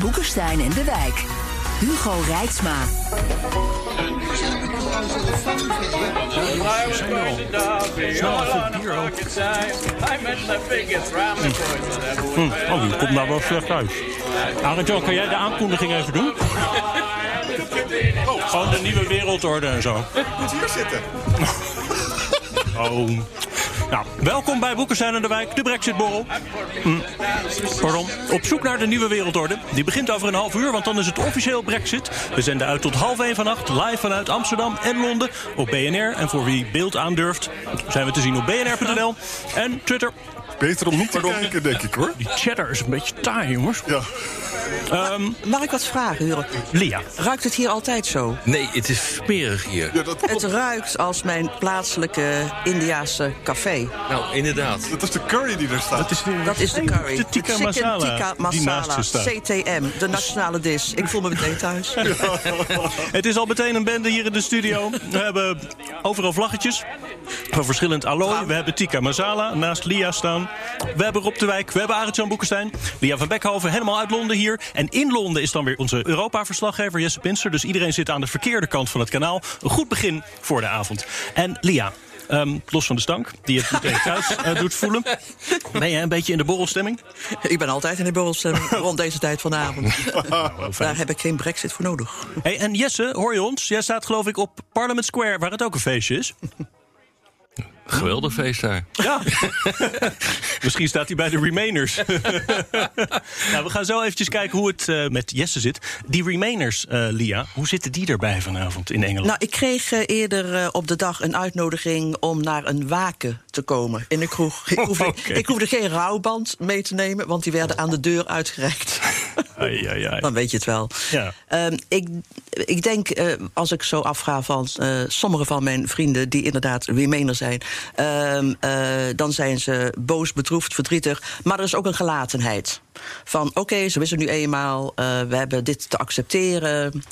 Boekenstein en de Wijk. Hugo Rijksma. Hm. Oh, die komt nou wel slecht uit. Arjan, kan jij de aankondiging even doen? Oh, gewoon de nieuwe wereldorde en zo. Moet hier zitten. Oh. Nou, welkom bij Boekenstein en de Wijk, de Brexitborrel. Hm. Pardon. Op zoek naar de nieuwe wereldorde. Die begint over een half uur, want dan is het officieel Brexit. We zenden uit tot half één vannacht, live vanuit Amsterdam en Londen op BNR. En voor wie beeld aandurft, zijn we te zien op bnr.nl en Twitter. Beter om niet te kijken, denk ik hoor. Die chatter is een beetje taai, jongens. Ja. Mag ik wat vragen, Hugo? Lia. Ruikt het hier altijd zo? Nee, het is smerig hier. ja dat, Het ruikt als mijn plaatselijke Indiaanse café. Nou, inderdaad. dat is de curry die er staat. Dat is de, Dat is de curry. De tikka masala tikka die naast masala. CTM, de nationale dis. Ik voel me meteen thuis. Het is al meteen een bende hier in de studio. We hebben overal vlaggetjes van verschillend allooi. We hebben tikka masala naast Lia staan. We hebben Rob de Wijk, we hebben Arend-Jan Boekenstein. Lia van Beckhoven, helemaal uit Londen hier. En in Londen is dan weer onze Europa-verslaggever Jesse Pinster. Dus iedereen zit aan de verkeerde kant van het kanaal. Een goed begin voor de avond. En Lia... ehm, los van de stank, die het meteen thuis eh, doet voelen. Ben jij een beetje in de borrelstemming? Ik ben altijd in de borrelstemming rond deze tijd van de avond. Daar heb ik geen brexit voor nodig. Hey, en Jesse, hoor je ons? Jij staat geloof ik op Parliament Square, waar het ook een feestje is. Geweldig feest daar. Ja. Misschien staat hij bij de Remainers. nou, we gaan zo eventjes kijken hoe het eh, met Jesse zit. Die Remainers, eh, Lia, hoe zitten die erbij vanavond in Engeland? Nou, ik kreeg eh, eerder op de dag een uitnodiging om naar een waken te komen in de kroeg. Ik hoefde, Oké. ik hoefde geen rouwband mee te nemen, want die werden aan de deur uitgereikt. Ai, ai, ai. Dan weet je het wel. Ja. Ehm, ik, ik denk, eh, als ik zo afga van eh, sommige van mijn vrienden... die inderdaad Remainer zijn... ehm, eh, dan zijn ze boos, bedroefd, verdrietig. Maar er is ook een gelatenheid. Van oké, zo is het nu eenmaal. we hebben dit te accepteren.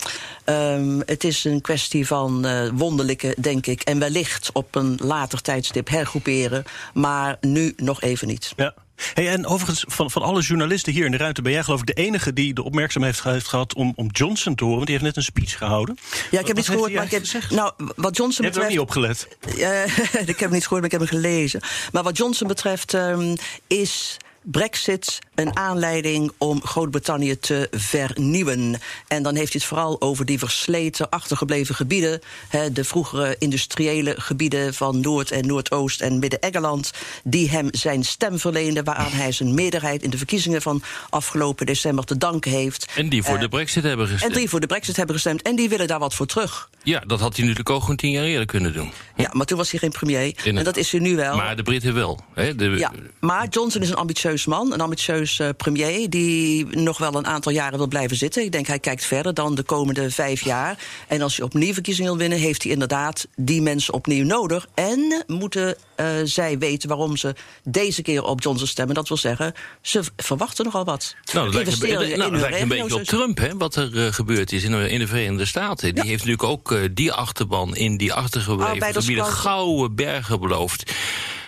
Ehm, het is een kwestie van wonderlijke, denk ik... en wellicht op een later tijdstip hergroeperen. Maar nu nog even niet. Ja. Hey, en overigens, van, van alle journalisten hier in de ruimte... ben jij geloof ik de enige die de opmerkzaamheid heeft, gehad... Om, om Johnson te horen, want die heeft net een speech gehouden. Ja, ik heb niet gehoord, maar ik heb, eigenlijk nou, wat Johnson Je hebt er ook betreft... niet opgelet. Eh, ik heb hem niet gehoord, maar ik heb hem gelezen. Maar wat Johnson betreft ehm, is Brexit een aanleiding om Groot-Brittannië te vernieuwen. En dan heeft hij het vooral over die versleten, achtergebleven gebieden. Hè, de vroegere industriële gebieden van Noord- en Noordoost- en Midden-Engeland. Die hem zijn stem verleenden, waaraan hij zijn meerderheid in de verkiezingen van afgelopen december te danken heeft. En die voor Eh, de brexit hebben En gestemd. die voor de Brexit hebben gestemd. En die willen daar wat voor terug. Ja, dat had hij natuurlijk ook gewoon tien jaar eerder kunnen doen. Ja, maar toen was hij geen premier. En dat is hij nu wel. Maar de Britten wel. Hè? De, Ja, maar Johnson is een ambitieus man, een ambitieus eh, premier... die nog wel een aantal jaren wil blijven zitten. Ik denk hij kijkt verder dan de komende vijf jaar. En als hij opnieuw verkiezingen wil winnen... heeft hij inderdaad die mensen opnieuw nodig. En moeten eh, zij weten waarom ze deze keer op Johnson stemmen. Dat wil zeggen, ze verwachten nogal wat. Nou, dat lijkt, nou, dat een beetje op. Trump, hè, wat er eh, gebeurd is in, de- in de Verenigde Staten. Die heeft natuurlijk ook die achterban in die achtergebleven gebieden gouden bergen beloofd.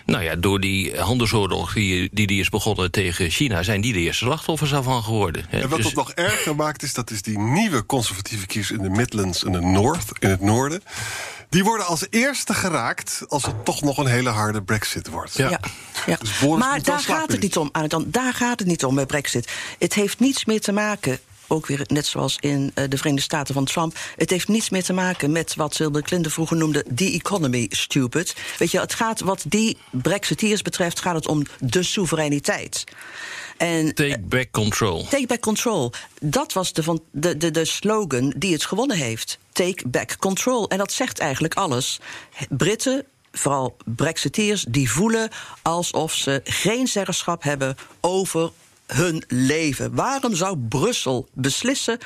Nou ja, door die handelsoorlog die, die die is begonnen tegen China... zijn die de eerste slachtoffers daarvan geworden. hè. En wat Dus- het nog erger maakt is, dat is die nieuwe conservatieve kiezers in de Midlands en de North, in het noorden. Die worden als eerste geraakt als het toch nog een hele harde brexit wordt. Ja. Ja, ja. Dus maar daar gaat het niet om. Arjan. Daar gaat het niet om bij Brexit. Het heeft niets meer te maken. Ook weer net zoals in eh, de Verenigde Staten van Trump. Het heeft niets meer te maken met wat Silver Clinton vroeger noemde. the economy stupid. Weet je, het gaat wat die Brexiteers betreft. gaat het om de soevereiniteit. En Take back control. Take back control. Dat was de, van, de, de, de slogan die het gewonnen heeft. Take back control. En dat zegt eigenlijk alles. Britten, vooral Brexiteers, die voelen alsof ze geen zeggenschap hebben over hun leven. Waarom zou Brussel beslissen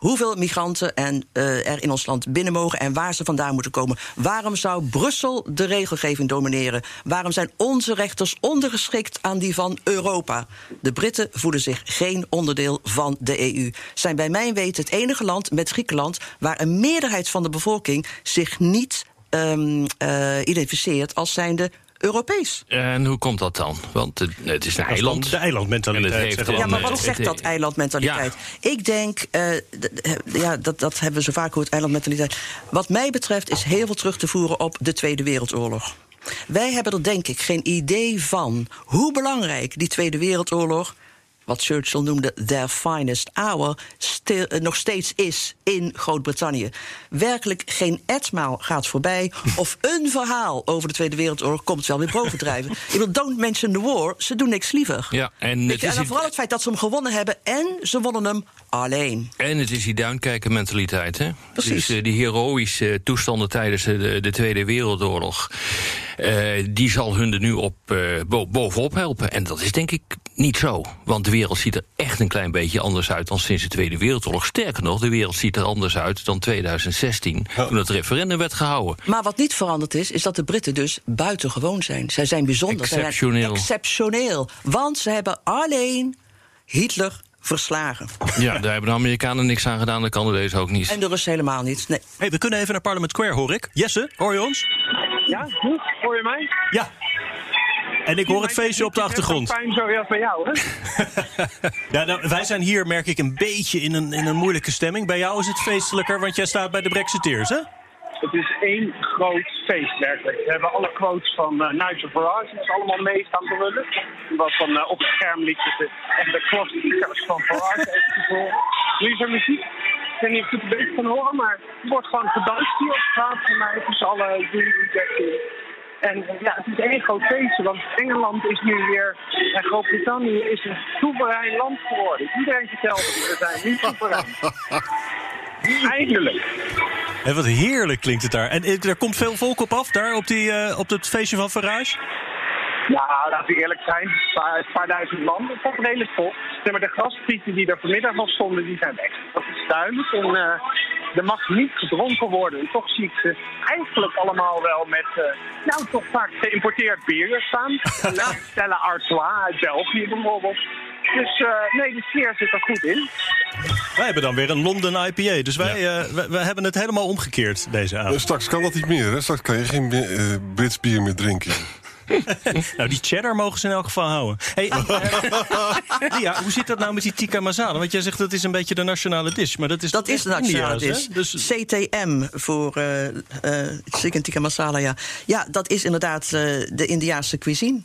hoeveel migranten en, uh, er in ons land binnen mogen en waar ze vandaan moeten komen. Waarom zou Brussel de regelgeving domineren? Waarom zijn onze rechters ondergeschikt aan die van Europa? De Britten voelen zich geen onderdeel van de EU. Zijn bij mijn weten het enige land met Griekenland waar een meerderheid van de bevolking zich niet um, uh, identificeert als zijnde Europees. En hoe komt dat dan? Want het, is een eiland. De eilandmentaliteit. ja, maar wat zegt dat eilandmentaliteit? Ja. Ik denk, uh, ja, dat, dat hebben we zo vaak gehoord, eilandmentaliteit. Wat mij betreft is heel veel terug te voeren op de Tweede Wereldoorlog. Wij hebben er denk ik geen idee van hoe belangrijk die Tweede Wereldoorlog wat Churchill noemde their finest hour, stil, uh, nog steeds is in Groot-Brittannië. Werkelijk geen etmaal gaat voorbij. of een verhaal over de Tweede Wereldoorlog komt wel weer bovendrijven. Ik wil, don't mention the war, ze doen niks liever. Ja, en, het je, is en vooral het feit dat ze hem gewonnen hebben en ze wonnen hem alleen. En het is die duinkijker mentaliteit, hè? Precies. Dus uh, die heroïsche toestanden tijdens de, de Tweede Wereldoorlog... Uh, die zal hun er nu op, uh, bovenop helpen. En dat is denk ik niet zo. Want de wereld ziet er echt een klein beetje anders uit dan sinds de Tweede Wereldoorlog. Sterker nog, de wereld ziet er anders uit dan 2016, oh. toen het referendum werd gehouden. Maar wat niet veranderd is, is dat de Britten dus buitengewoon zijn. Zij zijn bijzonder. Exceptioneel. Zijn exceptioneel. Want ze hebben alleen Hitler verslagen. Ja, daar hebben de Amerikanen niks aan gedaan, dat kan deze ook niet. En de Russen helemaal niet. Nee. Hey, we kunnen even naar Parliament Square, hoor ik. Jesse, hoor je ons? Ja. Hoor je mij? Ja. En ik hoor het feestje op de achtergrond. Fijn zo heel van jou, hè? ja, nou, wij zijn hier, merk ik, een beetje in een, in een moeilijke stemming. Bij jou is het feestelijker, want jij staat bij de Brexiteers, hè? Het is één groot feest, werkelijk. We hebben alle quotes van uh, Nigel Farage, dat is allemaal mee staan te. Wat van uh, op het scherm liet zitten. En de klassiekers van Farage horen. Nu is er muziek. Ik weet niet of je het een beetje kan horen, maar er wordt gewoon gedanst hier op straat van mij tussen alle Rejecting. En ja, het is één groot feestje, want Engeland is nu weer, en Groot-Brittannië is een soeverein land geworden. Iedereen vertelt het, we zijn nu soeverein. Eindelijk. En wat heerlijk klinkt het daar. En er komt veel volk op af, daar op, die, uh, op het feestje van Farage? Ja, laten we eerlijk zijn. Een paar, paar duizend man, dat valt redelijk vol. Maar de grasprieten die er vanmiddag al stonden, die zijn weg. Dat is duidelijk. En uh, er mag niet gedronken worden. En toch zie ik ze eigenlijk allemaal wel met, uh, nou toch vaak geïmporteerd bier staan. Stella Artois uit België bijvoorbeeld. Dus uh, nee, de sfeer zit er goed in. Wij hebben dan weer een London IPA. Dus wij, ja. uh, wij, wij, hebben het helemaal omgekeerd deze avond. Straks kan dat niet meer. Hè? Straks kan je geen uh, Brits bier meer drinken. nou, die cheddar mogen ze in elk geval houden. Hey, ja, hoe zit dat nou met die tikka masala? Want jij zegt dat is een beetje de nationale dish. Maar dat is, dat is de nationale dish. Dus... CTM voor uh, uh, chicken tikka masala, ja. Ja, dat is inderdaad de Indiaanse cuisine.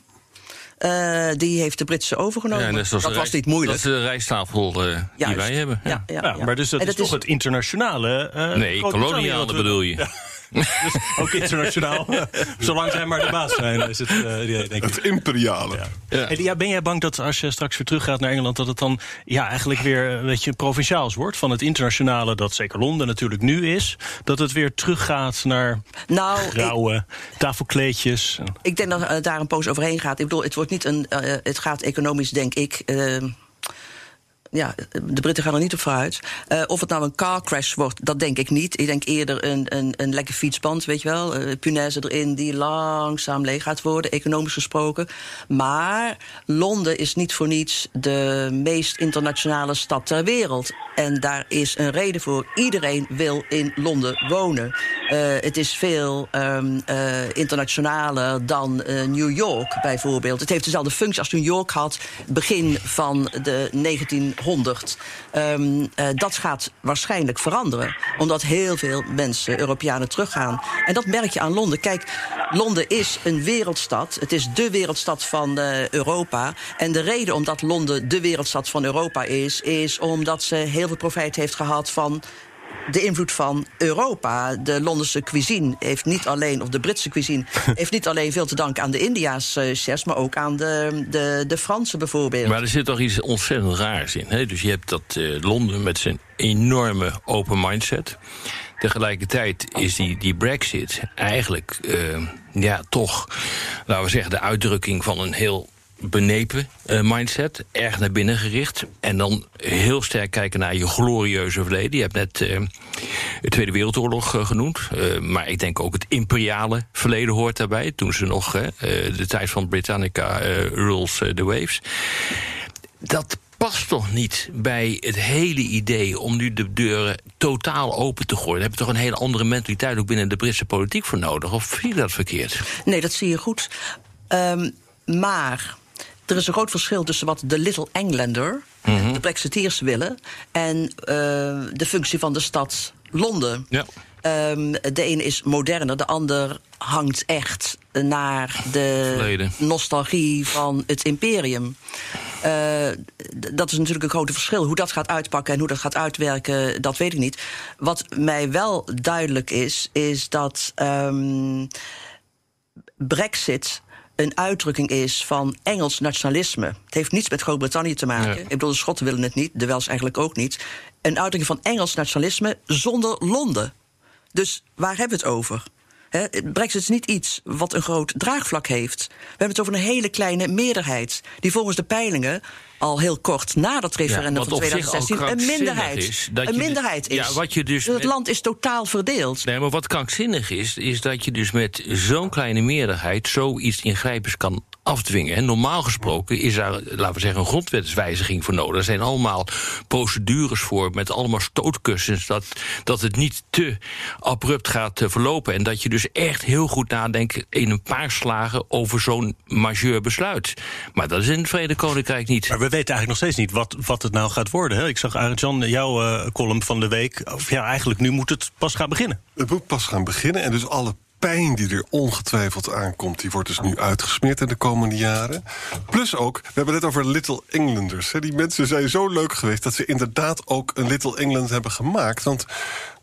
Uh, die heeft de Britse overgenomen. Ja, dat, dat was niet moeilijk. Dat is de rijsttafel uh, die wij hebben. Ja, ja, ja, maar dus dat, is, dat toch het internationale... Uh, nee, koloniale bedoel je. dus ook internationaal. Zolang zij maar de baas zijn, is het uh, idee, denk ik. Het imperiale. Ja. Ja. ja. ben jij bang dat als je straks weer teruggaat naar Engeland... dat het dan ja, eigenlijk weer een beetje provinciaals wordt? Van het internationale, dat zeker Londen natuurlijk nu is... dat het weer teruggaat naar nou, grauwe ik, tafelkleedjes. Ik denk dat het daar een poos overheen gaat. Ik bedoel, het, wordt niet een, uh, het gaat economisch, denk ik... Ja, de Britten gaan er niet op vooruit. Uh, of het nou een car crash wordt, dat denk ik niet. Ik denk eerder een, een, een lekker fietsband, weet je wel. Uh, punaise erin die langzaam leeg gaat worden, economisch gesproken. Maar Londen is niet voor niets de meest internationale stad ter wereld. En daar is een reden voor. Iedereen wil in Londen wonen. Uh, het is veel um, internationaler dan New York bijvoorbeeld. Het heeft dezelfde functie als New York had, begin van de 19 100. Um, uh, dat gaat waarschijnlijk veranderen. Omdat heel veel mensen, Europeanen, teruggaan. En dat merk je aan Londen. Kijk, Londen is een wereldstad. Het is de wereldstad van uh, Europa. En de reden omdat Londen de wereldstad van Europa is... is omdat ze heel veel profijt heeft gehad van de invloed van Europa. De Londense cuisine heeft niet alleen, of de Britse cuisine, heeft niet alleen veel te danken aan de India's chefs, maar ook aan de, de, de Fransen bijvoorbeeld. Maar er zit toch iets ontzettend raars in. Hè? Dus je hebt dat uh, Londen met zijn enorme open mindset. Tegelijkertijd is die, die Brexit eigenlijk, uh, ja, toch, laten we zeggen, de uitdrukking van een heel benepen eh, mindset, erg naar binnen gericht. En dan heel sterk kijken naar je glorieuze verleden. Je hebt net eh, de Tweede Wereldoorlog eh, genoemd. Maar ik denk ook het imperiale verleden hoort daarbij. Toen ze nog de tijd van Britannica rules the waves. Dat past toch niet bij het hele idee om nu de deuren totaal open te gooien. Daar heb je toch een hele andere mentaliteit ook binnen de Britse politiek voor nodig? Of zie je dat verkeerd? Nee, dat zie je goed. Ehm, maar er is een groot verschil tussen wat de Little Englander, de Brexiteers willen, en eh, de functie van de stad Londen. Ja. Ehm, de ene is moderner, de ander hangt echt naar de Verleden. nostalgie van het imperium. Eh, dat is natuurlijk een groot verschil. Hoe dat gaat uitpakken en hoe dat gaat uitwerken, dat weet ik niet. Wat mij wel duidelijk is, is dat ehm, Brexit een uitdrukking is van Engels nationalisme. Het heeft niets met Groot-Brittannië te maken. Ja. Ik bedoel, de Schotten willen het niet, de Wels eigenlijk ook niet. Een uitdrukking van Engels nationalisme zonder Londen. Dus waar hebben we het over? Brexit is niet iets wat een groot draagvlak heeft. We hebben het over een hele kleine meerderheid. Die volgens de peilingen al heel kort na dat referendum van op zich al 2016 een minderheid is, dat een minderheid is. Ja, wat je dus het met- land is totaal verdeeld. Nee, maar wat krankzinnig is, is dat je dus met zo'n kleine meerderheid zoiets ingrijpends kan afdwingen. En normaal gesproken is daar, laten we zeggen, een grondwetswijziging voor nodig. Er zijn allemaal procedures voor met allemaal stootkussens. Dat, dat het niet te abrupt gaat eh, verlopen. En dat je dus echt heel goed nadenkt in een paar slagen over zo'n majeur besluit. Maar dat is in het Verenigd Koninkrijk niet. Maar we weten eigenlijk nog steeds niet wat, wat het nou gaat worden. Hè? Ik zag Arend-Jan, jouw eh, column van de week. Of ja, eigenlijk nu moet het pas gaan beginnen. Het moet pas gaan beginnen en dus alle pijn die er ongetwijfeld aankomt... die wordt dus nu uitgesmeerd in de komende jaren. Plus ook, we hebben het over Little Englanders. Hè. Die mensen zijn zo leuk geweest dat ze inderdaad ook een Little England hebben gemaakt. Want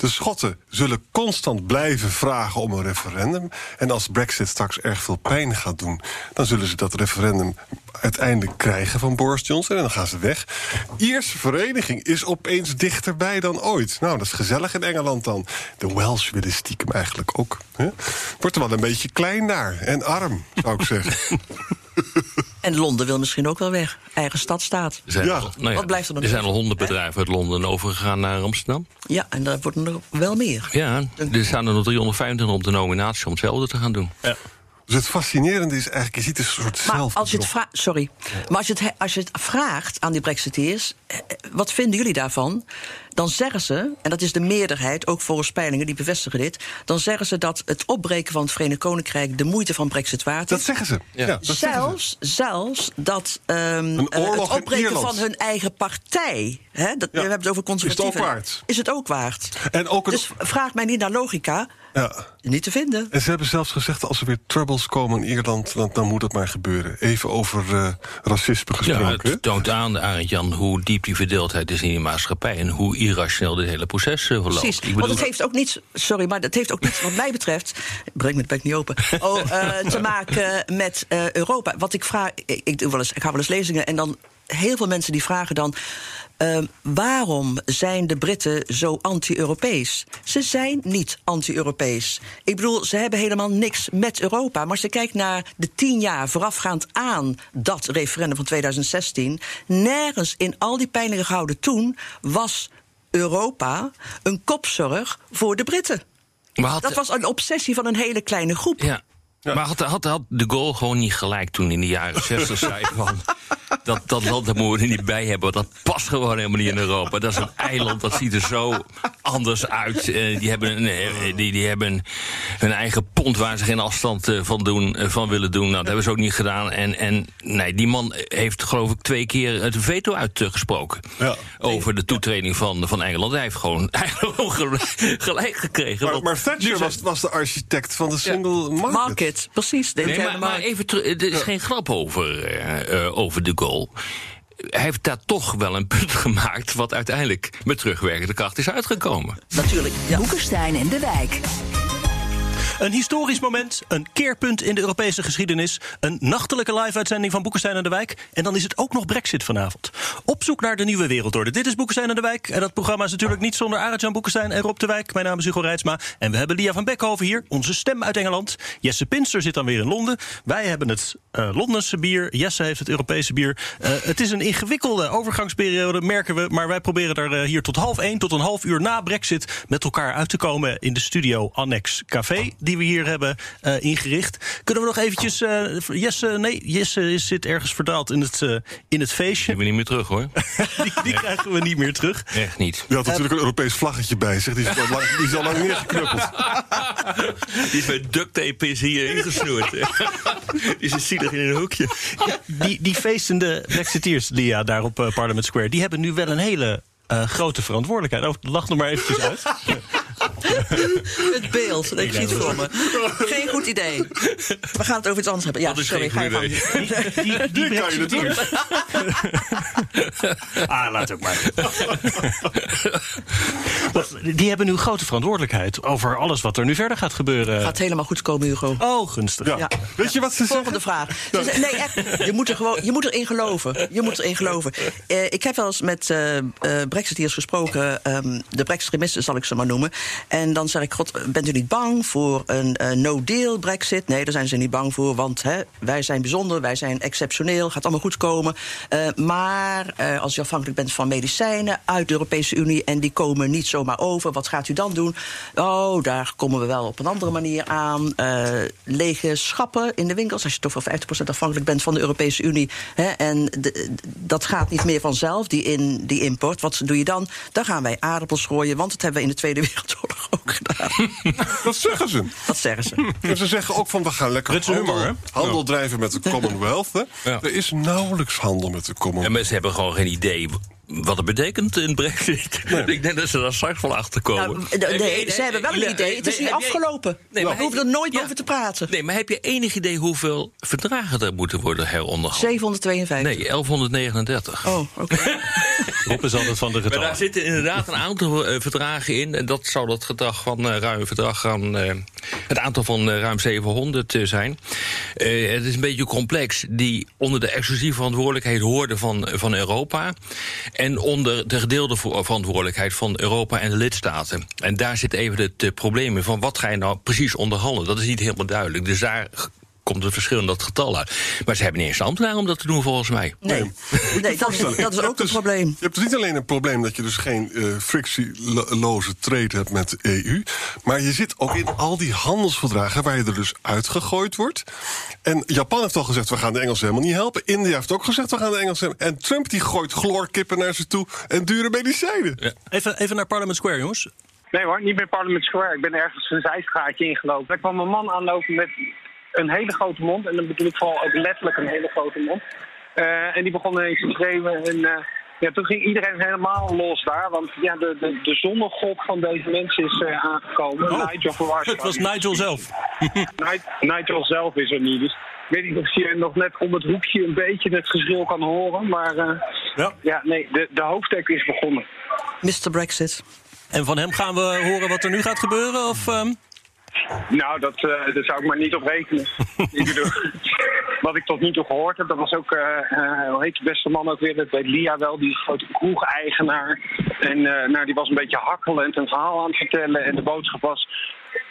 de Schotten zullen constant blijven vragen om een referendum. En als Brexit straks erg veel pijn gaat doen... dan zullen ze dat referendum uiteindelijk krijgen van Boris Johnson... en dan gaan ze weg. Ierse vereniging is opeens dichterbij dan ooit. Nou, dat is gezellig in Engeland dan. De Welsh willen stiekem eigenlijk ook. Hè? Wordt er wel een beetje klein daar. En arm, zou ik zeggen. En Londen wil misschien ook wel weg. Eigen stadstaat. Zijn Ja. al- nou Wat blijft er dan Er zijn al honderd bedrijven uit Londen overgegaan naar Amsterdam. Ja, en daar worden er wel meer. Ja, er staan er nog 325 op de nominatie om hetzelfde te gaan doen. Dus het fascinerende is eigenlijk, je ziet een soort Maar zelf. als je het vraagt, sorry, maar als je het, he- als je het vraagt aan die Brexiteers, eh, wat vinden jullie daarvan? Dan zeggen ze, en dat is de meerderheid, ook volgens peilingen die bevestigen dit, dan zeggen ze dat het opbreken van het Verenigd Koninkrijk de moeite van Brexit waard Dat is. zeggen ze. Ja. dat zeggen ze. Zelfs, zelfs dat Een oorlog het opbreken van hun eigen partij, hè, dat, we hebben het over conservatieven, ook waard? is het ook waard. En ook een- Dus vraag mij niet naar logica, Ja. niet te vinden. En ze hebben zelfs gezegd, als er weer troubles komen in Ierland... dan, dan moet het maar gebeuren. Even over eh, racisme Ja, gesproken. het toont aan, Arend Jan, hoe diep die verdeeldheid is in die maatschappij en hoe irrationeel dit hele proces eh, verloopt. Precies, Ik want bedoel, het heeft ook niets, sorry, maar dat heeft ook niets wat mij betreft, breng me het bek niet open, oh, eh, te maken met eh, Europa. Wat ik vraag, ik, ik, doe wel eens, ik ga wel eens lezingen en dan heel veel mensen die vragen dan. Ehm, waarom zijn de Britten zo anti-Europees? Ze zijn niet anti-Europees. Ik bedoel, ze hebben helemaal niks met Europa. Maar als je kijkt naar de tien jaar voorafgaand aan dat referendum van 2016, nergens in al die peilingen gehouden toen was Europa een kopzorg voor de Britten. had, Dat was een obsessie van een hele kleine groep. ja, Maar had, had, had de Gaulle gewoon niet gelijk toen in de jaren 60 zei van... Dat, dat land daar moeten we er niet bij hebben. want Dat past gewoon helemaal niet in Europa. Dat is een eiland, dat ziet er zo anders uit. Eh, die, hebben een, eh, die, die hebben hun eigen pond waar ze geen afstand eh, van, doen, van willen doen. Nou, dat hebben ze ook niet gedaan. En, en nee, die man heeft geloof ik twee keer het veto uitgesproken. Ja. Over de toetreding van, van Engeland. Hij heeft gewoon, gelijk gekregen. Maar, maar Thatcher was, was de architect van de single market. Market, precies. De Nee, maar, even terug, er is geen grap over, eh, eh, over de goal. Hij heeft daar toch wel een punt gemaakt... wat uiteindelijk met terugwerkende kracht is uitgekomen. Natuurlijk, ja. Boekenstein en de Wijk. Een historisch moment, een keerpunt in de Europese geschiedenis... een nachtelijke live-uitzending van Boekenstein en de Wijk... en dan is het ook nog Brexit vanavond. Op zoek naar de nieuwe wereldorde. Dit is Boekenstein en de Wijk. En dat programma is natuurlijk niet zonder Arend-Jan Boekenstein en Rob de Wijk. Mijn naam is Hugo Reitsma. En we hebben Lia van Beckhoven hier, onze stem uit Engeland. Jesse Pinster zit dan weer in Londen. Wij hebben het uh, Londense bier. Jesse heeft het Europese bier. Uh, het is een ingewikkelde overgangsperiode, merken we. Maar wij proberen er uh, hier tot half één, tot een half uur na Brexit... met elkaar uit te komen in de studio Annex Café... we hier hebben ingericht. Kunnen we nog eventjes... Jesse, nee, Jesse zit ergens verdaald in het, in het feestje. Die we niet meer terug, hoor. die, die krijgen we niet meer terug. Echt niet. Je had natuurlijk een Europees vlaggetje bij zich. Die is al lang, die is al lang neergeknuppeld. Die is met duct tape is hier ingesnoerd. die zit zielig in een hoekje. Ja, die, die feestende Brexiteers, Lia, daar op uh, Parliament Square... die hebben nu wel een hele uh, grote verantwoordelijkheid. Oh, lach nog maar eventjes uit. Het beeld, ik zie het voor me. Geen goed idee. We gaan het over iets anders hebben. Ja, Dat is sorry, geen ga je gang. Die, die, die Die kan je Brexiteers- ah, laat ook maar. Die hebben nu grote verantwoordelijkheid over alles wat er nu verder gaat gebeuren. Gaat helemaal goed komen, Hugo. Oh, gunstig. Ja. Ja. Weet je wat ze Volgende zeggen? vraag. Ze zeggen- nee, echt, je moet er gewoon, je moet erin geloven. Je moet erin geloven. Eh, ik heb wel eens met eh eh, Brexiteers gesproken, ehm, de Brextremisten zal ik ze maar noemen. En dan zeg ik, god, bent u niet bang voor een eh, no-deal Brexit? Nee, daar zijn ze niet bang voor, want hè, wij zijn bijzonder, wij zijn exceptioneel, gaat allemaal goed komen. Eh, maar eh, als u afhankelijk bent van medicijnen uit de Europese Unie en die komen niet zomaar over, wat gaat u dan doen? Oh, daar komen we wel op een andere manier aan. Lege schappen in de winkels, als je toch wel 50% afhankelijk bent van de Europese Unie. Hè, en dat gaat niet meer vanzelf, die, in, die import. Wat doe je dan? Dan gaan wij aardappels gooien, want dat hebben we in de Tweede Wereldoorlog ook gedaan. Dat zeggen ze. dat zeggen ze. En ze zeggen ook van we gaan lekker handel, humor, hè? handel drijven met de Commonwealth. Hè. Ja. Er is nauwelijks handel met de En Commonwealth. mensen hebben gewoon geen idee wat het betekent, een brexit. Ik denk dat ze daar straks wel achter komen. Nou, nee, ze hebben wel een idee. Het is niet afgelopen. Nee, maar we hoeven er nooit ja. over te praten. Nee, maar heb je enig idee hoeveel verdragen er moeten worden heronderhandeld? 752. Nee, 1139. Oh, oké. Rob is altijd van de Maar daar getallen. zitten inderdaad een aantal eh, verdragen in. En dat zou dat gedrag van eh, ruim verdrag gaan. eh, het aantal van ruim 700 eh, zijn. Eh, het is een beetje complex. Die onder de exclusieve verantwoordelijkheid hoorden van, van Europa. En onder de gedeelde verantwoordelijkheid van Europa en de lidstaten. En daar zit even het probleem in van wat ga je nou precies onderhandelen. Dat is niet helemaal duidelijk. Dus daar komt het verschil in dat getal uit. Maar ze hebben niet eens een ambtenaar om dat te doen volgens mij. Nee, nee dat, is, dat is ook een dus- probleem. Je hebt dus niet alleen een probleem dat je dus geen eh, frictieloze trade hebt met de EU. Maar je zit ook in al die handelsverdragen waar je er dus uitgegooid wordt. En Japan heeft al gezegd, we gaan de Engelsen helemaal niet helpen. India heeft ook gezegd, we gaan de Engelsen helpen. En Trump die gooit chloorkippen naar ze toe en dure medicijnen. Even, even naar Parliament Square, jongens. Nee hoor, niet bij Parliament Square. Ik ben ergens een zijstraatje ingelopen. Daar kwam een man aanlopen met een hele grote mond. En dan bedoel ik vooral ook letterlijk een hele grote mond. Eh, en die begon ineens te schreeuwen. En eh, ja, toen ging iedereen helemaal los daar. Want ja, de, de, de zonnegod van deze mensen is eh, aangekomen. Oh, Nigel Farage. Het was Nigel zelf. Ni- Nigel zelf is er niet. Dus ik weet niet of je nog net om het hoekje een beetje het geschil kan horen. Maar eh, Ja. ja, nee, de, de hoofdtek is begonnen. Mr. Brexit. En van hem gaan we horen wat er nu gaat gebeuren? Of, ehm? Nou, dat, eh, daar zou ik maar niet op rekenen. ik bedoel, wat ik tot nu toe gehoord heb, dat was ook, eh, hoe heet de beste man ook weer, dat weet Lia wel, die grote kroegeigenaar. En nou, die was een beetje hakkelend een verhaal aan het vertellen. En de boodschap was,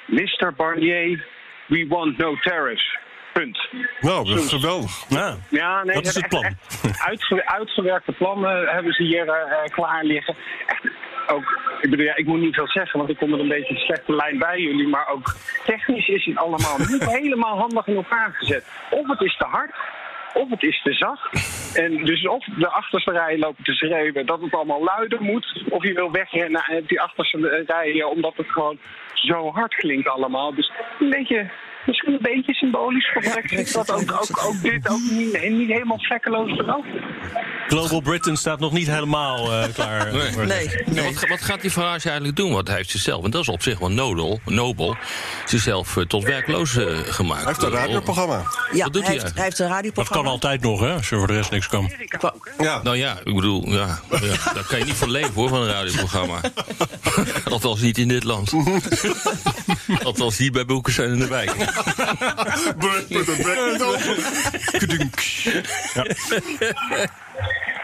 Mr. Barnier, we want no tariffs. Punt. Nou, dat is geweldig. Nou, Ja, nee, Wat is het plan? Echt, uitge- uitgewerkte plannen hebben ze hier klaar liggen. Echt, ook, ik bedoel, ja, ik moet niet veel zeggen, want ik kom er een beetje een slechte lijn bij jullie. Maar ook technisch is het allemaal niet helemaal handig in elkaar gezet. Of het is te hard, of het is te zacht. En dus of de achterste rij lopen te schreeuwen dat het allemaal luider moet. Of je wil wegrennen uit die achterste rij, omdat het gewoon zo hard klinkt allemaal. Dus een beetje misschien een beetje symbolisch voor Brexit. Brexit, dat ook, ook, ook dit ook niet, niet helemaal vlekkeloos verloopt. Global Britain staat nog niet helemaal eh, klaar. Nee. Nee, nee. wat, wat gaat die Farage eigenlijk doen? Want hij heeft zichzelf, en dat is op zich wel nobel, nobel zichzelf eh, tot werkloos eh, gemaakt. Hij heeft een radioprogramma. Ja, Wat doet hij, hij heeft, hij heeft een Dat radioprogramma. kan altijd nog, hè, als je voor de rest niks kan. Ja. Nou ja, ik bedoel, ja, ja, daar kan je niet van leven hoor, van een radioprogramma. Althans niet in dit land. Althans niet bij Boeken zijn in de wijk.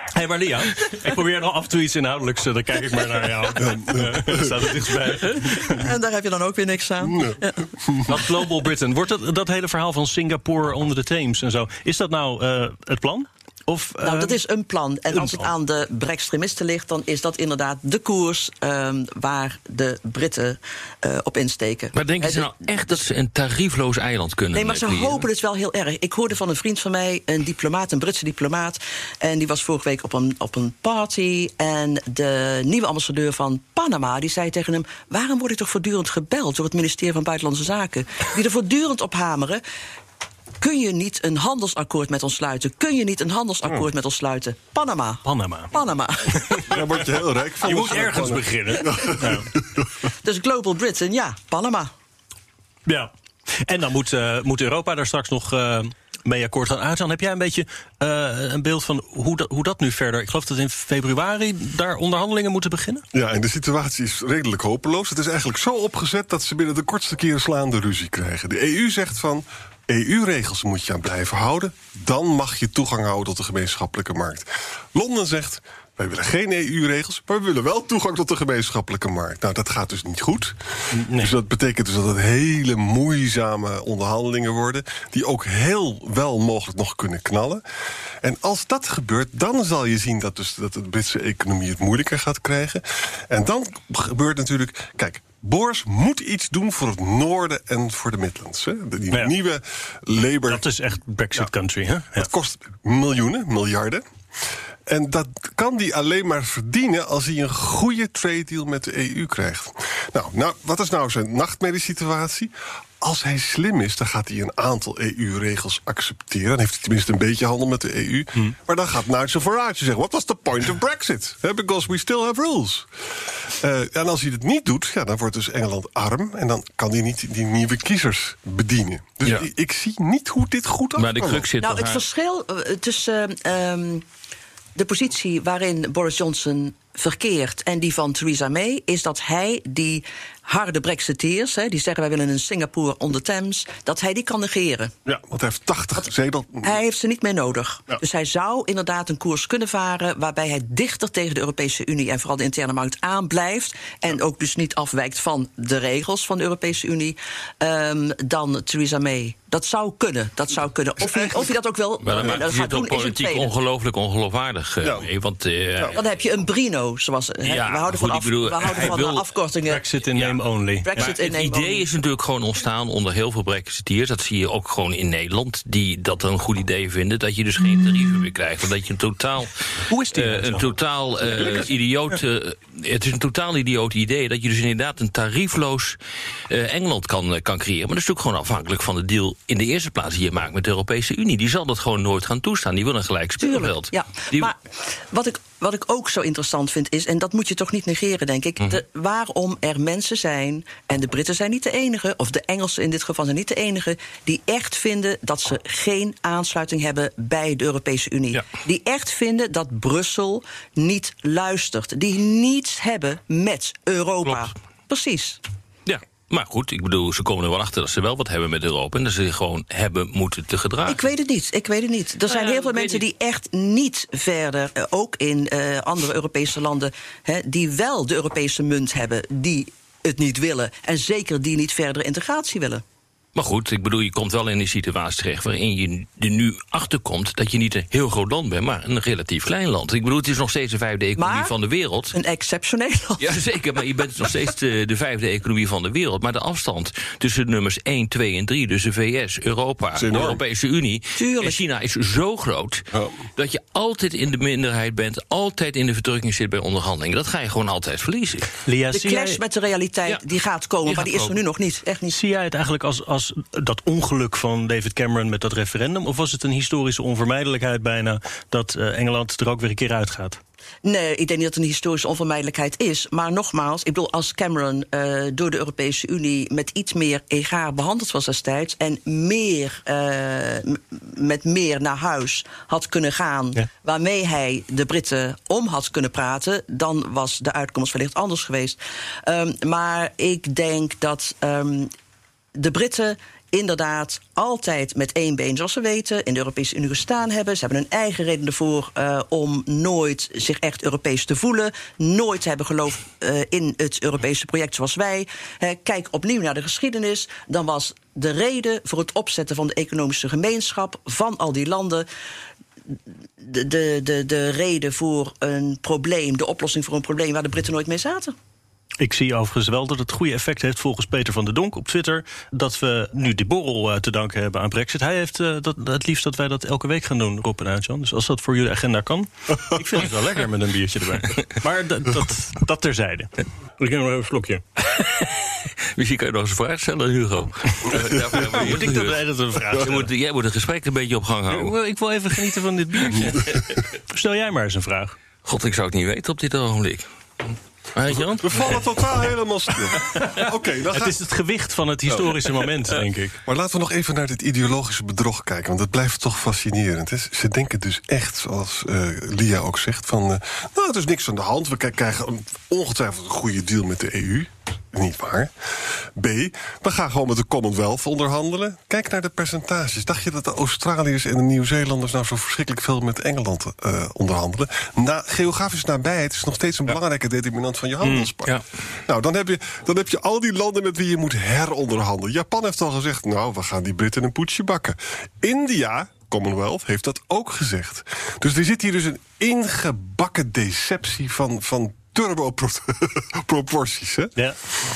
Hé, hey, maar Lia, ik probeer nog af en toe iets inhoudelijks. eh, Dan kijk ik maar naar jou. Eh, Staat het dichtstbij. En daar heb je dan ook weer niks aan. Ja. Dat Global Britain. Wordt dat, dat hele verhaal van Singapore onder de Theems en zo... is dat nou eh, het plan? Of, Nou, dat is een plan. En een als het plan. aan de brextremisten ligt, dan is dat inderdaad de koers ehm, waar de Britten eh, op insteken. Maar denken ze Eh, nou echt dat ze een tariefloos eiland kunnen Nee, maar ze creëren? hopen het wel heel erg. Ik hoorde van een vriend van mij, een diplomaat, een Britse diplomaat. En die was vorige week op een, op een party. En de nieuwe ambassadeur van Panama, die zei tegen hem... waarom word ik toch voortdurend gebeld door het ministerie van Buitenlandse Zaken? Die er voortdurend op hameren. Kun je niet een handelsakkoord met ons sluiten? Kun je niet een handelsakkoord met ons sluiten? Panama. Panama. Panama. Daar word je heel rijk van. Je moet ergens beginnen. Ja. dus Global Britain, ja, Panama. Ja. En dan moet, eh, moet Europa daar straks nog eh, mee akkoord gaan uitgaan. Heb jij een beetje eh, een beeld van hoe dat, hoe dat nu verder... Ik geloof dat in februari daar onderhandelingen moeten beginnen? Ja, en de situatie is redelijk hopeloos. Het is eigenlijk zo opgezet dat ze binnen de kortste keren slaande ruzie krijgen. De EU zegt van. EU-regels moet je aan blijven houden. Dan mag je toegang houden tot de gemeenschappelijke markt. Londen zegt. Wij willen geen EU-regels, maar we willen wel toegang tot de gemeenschappelijke markt. Nou, dat gaat dus niet goed. Dus dat betekent dus dat het hele moeizame onderhandelingen worden... die ook heel wel mogelijk nog kunnen knallen. En als dat gebeurt, dan zal je zien dat, dus, dat de Britse economie het moeilijker gaat krijgen. En dan gebeurt natuurlijk... Kijk, Boris moet iets doen voor het noorden en voor de Midlands. Hè? Die Ja. nieuwe Labour... Dat is echt Brexit country, hè? Ja. Het kost miljoenen, miljarden. En dat kan die alleen maar verdienen als hij een goede trade deal met de EU krijgt. Nou, nou wat is nou zijn nachtmerriesituatie? Als hij slim is, dan gaat hij een aantal EU-regels accepteren. Dan heeft hij tenminste een beetje handel met de EU. Maar dan gaat Nigel Farage zeggen... what was the point of Brexit? Because we still have rules. Eh, en als hij het niet doet, ja, dan wordt dus Engeland arm... en dan kan hij niet die nieuwe kiezers bedienen. Dus Ja. ik, ik zie niet hoe dit goed af Maar de crux zit Nou, het verschil eh, tussen ehm, de positie waarin Boris Johnson verkeert en die van Theresa May is dat hij die harde Brexiteers, hè, die zeggen wij willen een Singapore on the Thames, dat hij die kan negeren. Ja, want hij heeft 80 zetel. Hij heeft ze niet meer nodig. Ja. Dus hij zou inderdaad een koers kunnen varen waarbij hij dichter tegen de Europese Unie en vooral de interne markt aanblijft. En ook dus niet afwijkt van de regels van de Europese Unie ehm, dan Theresa May. Dat zou kunnen. Dat zou kunnen. Of hij, of hij dat ook wel Maar dan eh, gaat doen, ook is een politiek tweede. ongelooflijk ongeloofwaardig. eh, Ja. mee, want eh, Dan heb je een Brino, zoals we houden goed, van, ik af, bedoel, we houden hij van wil- afkortingen. Brexit in Ja. Name only. Brexit Maar in het idee only. is natuurlijk gewoon ontstaan onder heel veel Brexiteers. Dat zie je ook gewoon in Nederland. Die dat een goed idee vinden. Dat je dus geen tarieven meer krijgt. Want dat je een totaal. Hoe is die eh, nou een totaal eh, idioot. eh, het is een totaal idioot idee. Dat je dus inderdaad een tariefloos eh, Engeland kan, kan creëren. Maar dat is natuurlijk gewoon afhankelijk van de deal. in de eerste plaats die je maakt met de Europese Unie. Die zal dat gewoon nooit gaan toestaan. Die wil een gelijk speelveld. Ja, Die- maar wat ik, wat ik ook zo interessant vind is, en dat moet je toch niet negeren, denk ik, Mhm. de, waarom er mensen zijn, en de Britten zijn niet de enige, of de Engelsen in dit geval zijn niet de enige, die echt vinden dat ze geen aansluiting hebben bij de Europese Unie. Ja. Die echt vinden dat Brussel niet luistert. Die niets hebben met Europa. Klopt. Precies. Maar goed, ik bedoel, ze komen er wel achter dat ze wel wat hebben met Europa. En dat ze gewoon hebben moeten te gedragen. Ik weet het niet. Ik weet het niet. Er zijn ja, heel veel mensen die echt niet verder, eh, ook in eh, andere Europese landen, hè, die wel de Europese munt hebben, die het niet willen. En zeker die niet verder integratie willen. Maar goed, ik bedoel, je komt wel in een situatie terecht waarin je er nu achter komt dat je niet een heel groot land bent, maar een relatief klein land. Ik bedoel, het is nog steeds de vijfde economie Maar- van de wereld. Een exceptioneel land. Ja, zeker, maar je bent nog steeds de, de vijfde economie van de wereld. Maar de afstand tussen nummers 1, 2 en 3, dus de VS, Europa, de. Europese Unie Tuurlijk. en China is zo groot Ja. dat je altijd in de minderheid bent, altijd in de verdrukking zit bij onderhandelingen. Dat ga je gewoon altijd verliezen. Lia, De clash jij, met de realiteit Ja, die gaat komen, die maar gaat die is er komen. nu nog niet. Echt niet. zie jij het eigenlijk als, als was dat ongeluk van David Cameron met dat referendum? Of was het een historische onvermijdelijkheid bijna dat eh, Engeland er ook weer een keer uitgaat? Nee, ik denk niet dat het een historische onvermijdelijkheid is. Maar nogmaals, ik bedoel, als Cameron uh, door de Europese Unie met iets meer egaar behandeld was destijds. en meer, uh, met meer naar huis had kunnen gaan. Ja. waarmee hij de Britten om had kunnen praten. dan was de uitkomst wellicht anders geweest. Um, maar ik denk dat um, de Britten inderdaad altijd met één been, zoals we weten, in de Europese Unie gestaan hebben. Ze hebben een eigen reden ervoor uh, om nooit zich echt Europees te voelen. Nooit hebben geloofd uh, in het Europese project zoals wij. Kijk opnieuw naar de geschiedenis. Dan was de reden voor het opzetten van de economische gemeenschap van al die landen. De, de, de, de reden voor een probleem, de oplossing voor een probleem waar de Britten nooit mee zaten. Ik zie overigens wel dat het goede effect heeft volgens Peter van der Donk op Twitter... dat we nu die borrel uh, te danken hebben aan Brexit. Hij heeft uh, dat, het liefst dat wij dat elke week gaan doen, Rob en Uitjan. Dus als dat voor jullie agenda kan, ik vind het wel lekker met een biertje erbij. Maar dat, dat, dat terzijde. Ik neem nog even een slokje. Misschien kan je nog eens een vraag stellen, Hugo. moet ik dat dat een vraag jij moet, jij moet het gesprek een beetje op gang houden. Ik wil even genieten van dit biertje. Stel jij maar eens een vraag. God, ik zou het niet weten op dit ogenblik. We vallen totaal helemaal stil. Oké, okay, het is het gewicht van het historische moment, denk ik. Maar laten we nog even naar dit ideologische bedrog kijken. Want dat blijft toch fascinerend. Ze denken dus echt, zoals uh, Lia ook zegt... van, uh, nou, er is niks aan de hand. We krijgen ongetwijfeld een goede deal met de EU niet waar. B, we gaan gewoon met de Commonwealth onderhandelen. Kijk naar de percentages. Dacht je dat de Australiërs en de Nieuw-Zeelanders... nou zo verschrikkelijk veel met Engeland uh, onderhandelen? Na, geografisch nabijheid is nog steeds een ja. belangrijke determinant van je handelspark. Ja. Nou, dan heb, je, dan heb je al die landen met wie je moet heronderhandelen. Japan heeft al gezegd, nou, we gaan die Britten een poetsje bakken. India Commonwealth heeft dat ook gezegd. Dus er zit hier dus een ingebakken deceptie van, van turbo-proporties. Ja.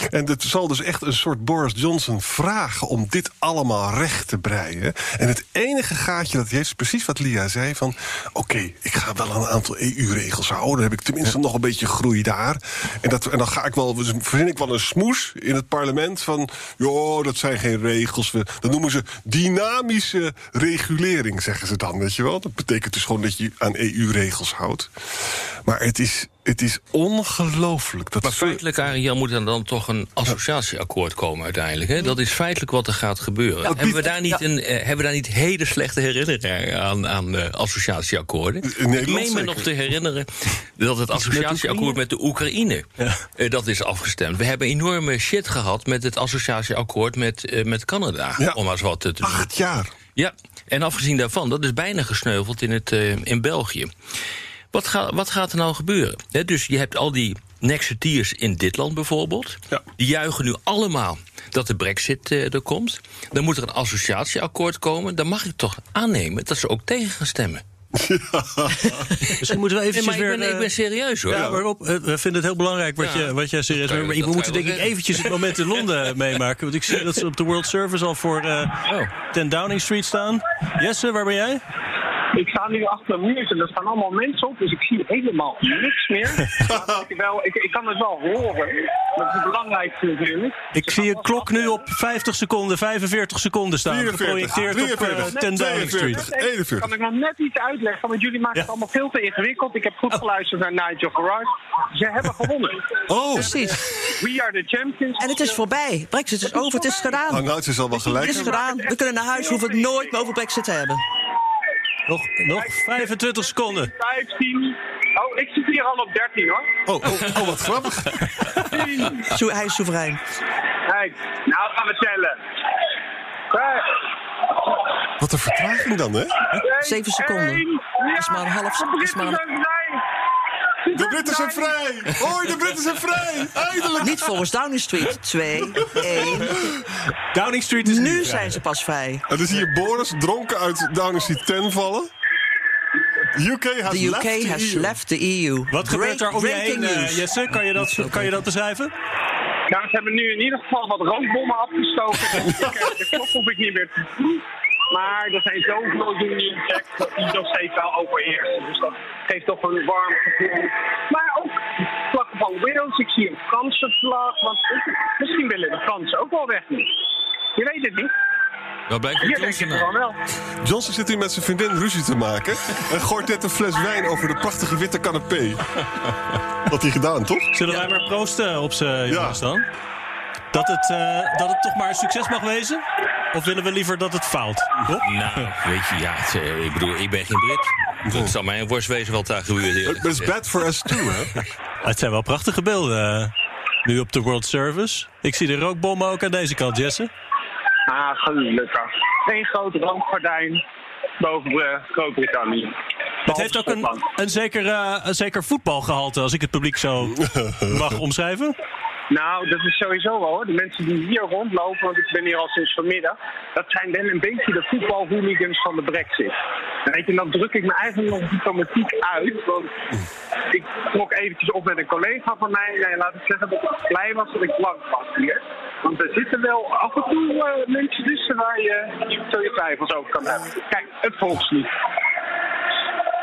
En het zal dus echt een soort Boris Johnson vragen om dit allemaal recht te breien. En het enige gaatje dat hij heeft is precies wat Lia zei: van oké, okay, ik ga wel een aantal EU-regels houden. Dan heb ik tenminste nog een beetje groei daar. En, dat, en dan ga ik wel, verzin ik wel een smoes in het parlement van joh, dat zijn geen regels. We, dat noemen ze dynamische regulering, zeggen ze dan. Weet je wel? Dat betekent dus gewoon dat je aan EU-regels houdt. Maar het is het is ongelooflijk. Dat maar feitelijk, Ariel, moet er dan toch een associatieakkoord komen uiteindelijk. Hè? Dat is feitelijk wat er gaat gebeuren. hebben, we daar niet een, eh, hebben we daar niet hele slechte herinneringen aan, aan uh, associatieakkoorden? Ik meen me nog te herinneren dat het associatieakkoord met de Oekraïne... Ja. Uh, dat is afgestemd. We hebben enorme shit gehad met het associatieakkoord met, uh, met Canada. Ja. Om maar eens wat te doen. Acht jaar. Ja, en afgezien daarvan, dat is bijna gesneuveld in, het, uh, in België. Wat, ga, wat gaat er nou gebeuren? He, dus je hebt al die Nexiteers in dit land bijvoorbeeld. Ja. Die juichen nu allemaal dat de brexit uh, er komt. Dan moet er een associatieakkoord komen. Dan mag ik toch aannemen dat ze ook tegen gaan stemmen. Ja. Misschien moeten we even nee, weer... Ik ben, ik ben, serieus hoor. Ja, maar Rob, we vinden het heel belangrijk wat, ja. je, wat jij serieus bent. Maar we moeten denk ik eventjes het moment in Londen meemaken. Want ik zie dat ze op de World Service al voor uh, oh. 10 Downing Street staan. Jesse, waar ben jij? Ik sta nu achter een muur en er staan allemaal mensen op, dus ik zie helemaal niks meer. ik, wel, ik, ik, kan het wel horen. Dat is het belangrijkste natuurlijk. Ik zie een klok nu op 50 seconden, 45 seconden staan. 44, geprojecteerd 43, op uh, 10 Downing Street. 41. Kan ik nog net iets uitleggen? Want jullie maken ja. het allemaal veel te ingewikkeld. Ik heb goed geluisterd naar Nigel Farage. Ze hebben gewonnen. Oh, precies. We are the champions. En het is voorbij. Brexit is over, het is gedaan. Het is al wel gelijk. Het is gedaan. We kunnen naar huis, hoeven het nooit meer over Brexit te hebben. Nog, nog 25 seconden. 15. Oh, ik zit hier al op 13 hoor. Oh, oh, oh wat grappig. Zo, hij is soeverein. Kijk, nou gaan we tellen. Wat een vertraging dan, hè? 7 seconden. Dat is maar een half seconde. De Britten zijn vrij! Hoi, de Britten zijn vrij! Eindelijk! Niet volgens Downing Street. 2, 1. Downing Street is Nu zijn ze pas vrij. En dan zie je Boris dronken uit Downing Street 10 vallen. UK has, the UK left, has the EU. left the EU. Wat gebeurt er om je heen, uh, Jesse? Kan je, dat, kan je dat beschrijven? Nou, ze hebben nu in ieder geval wat rookbommen afgestoken. de klok hoef ik niet meer te. Maar er zijn zoveel Union Jack dat die nog steeds wel overheersen. Dus dat geeft toch een warm gevoel. Maar ook vlaggen van Widows. Ik zie een Franse vlag. Want misschien willen de Fransen ook wel weg nu. Je weet het niet. Waar blijkt Hier het denk ik Johnson het nou? wel wel. Johnson zit hier met zijn vriendin ruzie te maken. En gooit net een fles wijn over de prachtige witte canapé. Wat hij gedaan, toch? Zullen wij maar proosten op z'n jongens dan? Dat het, eh, dat het toch maar een succes mag wezen? Of willen we liever dat het faalt? Rob? Nou, weet je, ja, het, eh, ik bedoel, ik ben geen Brit. Het zal mij een worst wezen wat daar gebeurt. it's gezegd. bad for us too, hè? Het zijn wel prachtige beelden. eh, nu op de World Service. Ik zie de rookbommen ook aan deze kant, Jesse. Ah, gelukkig. Eén groot rookgordijn boven eh, Groot-Brittannië. Het heeft ook een, een, zeker, eh, een zeker voetbalgehalte, als ik het publiek zo mag omschrijven. Nou, dat is sowieso wel hoor. De mensen die hier rondlopen, want ik ben hier al sinds vanmiddag, dat zijn wel een beetje de voetbalhooligans van de brexit. En weet je, dan druk ik me eigenlijk nog diplomatiek uit, want ik trok eventjes op met een collega van mij. Nee, laat ik zeggen dat ik blij was dat ik blank was hier. Want er zitten wel af en toe eh, mensen tussen waar je zo je twijfels over kan hebben. Kijk, het volkslied.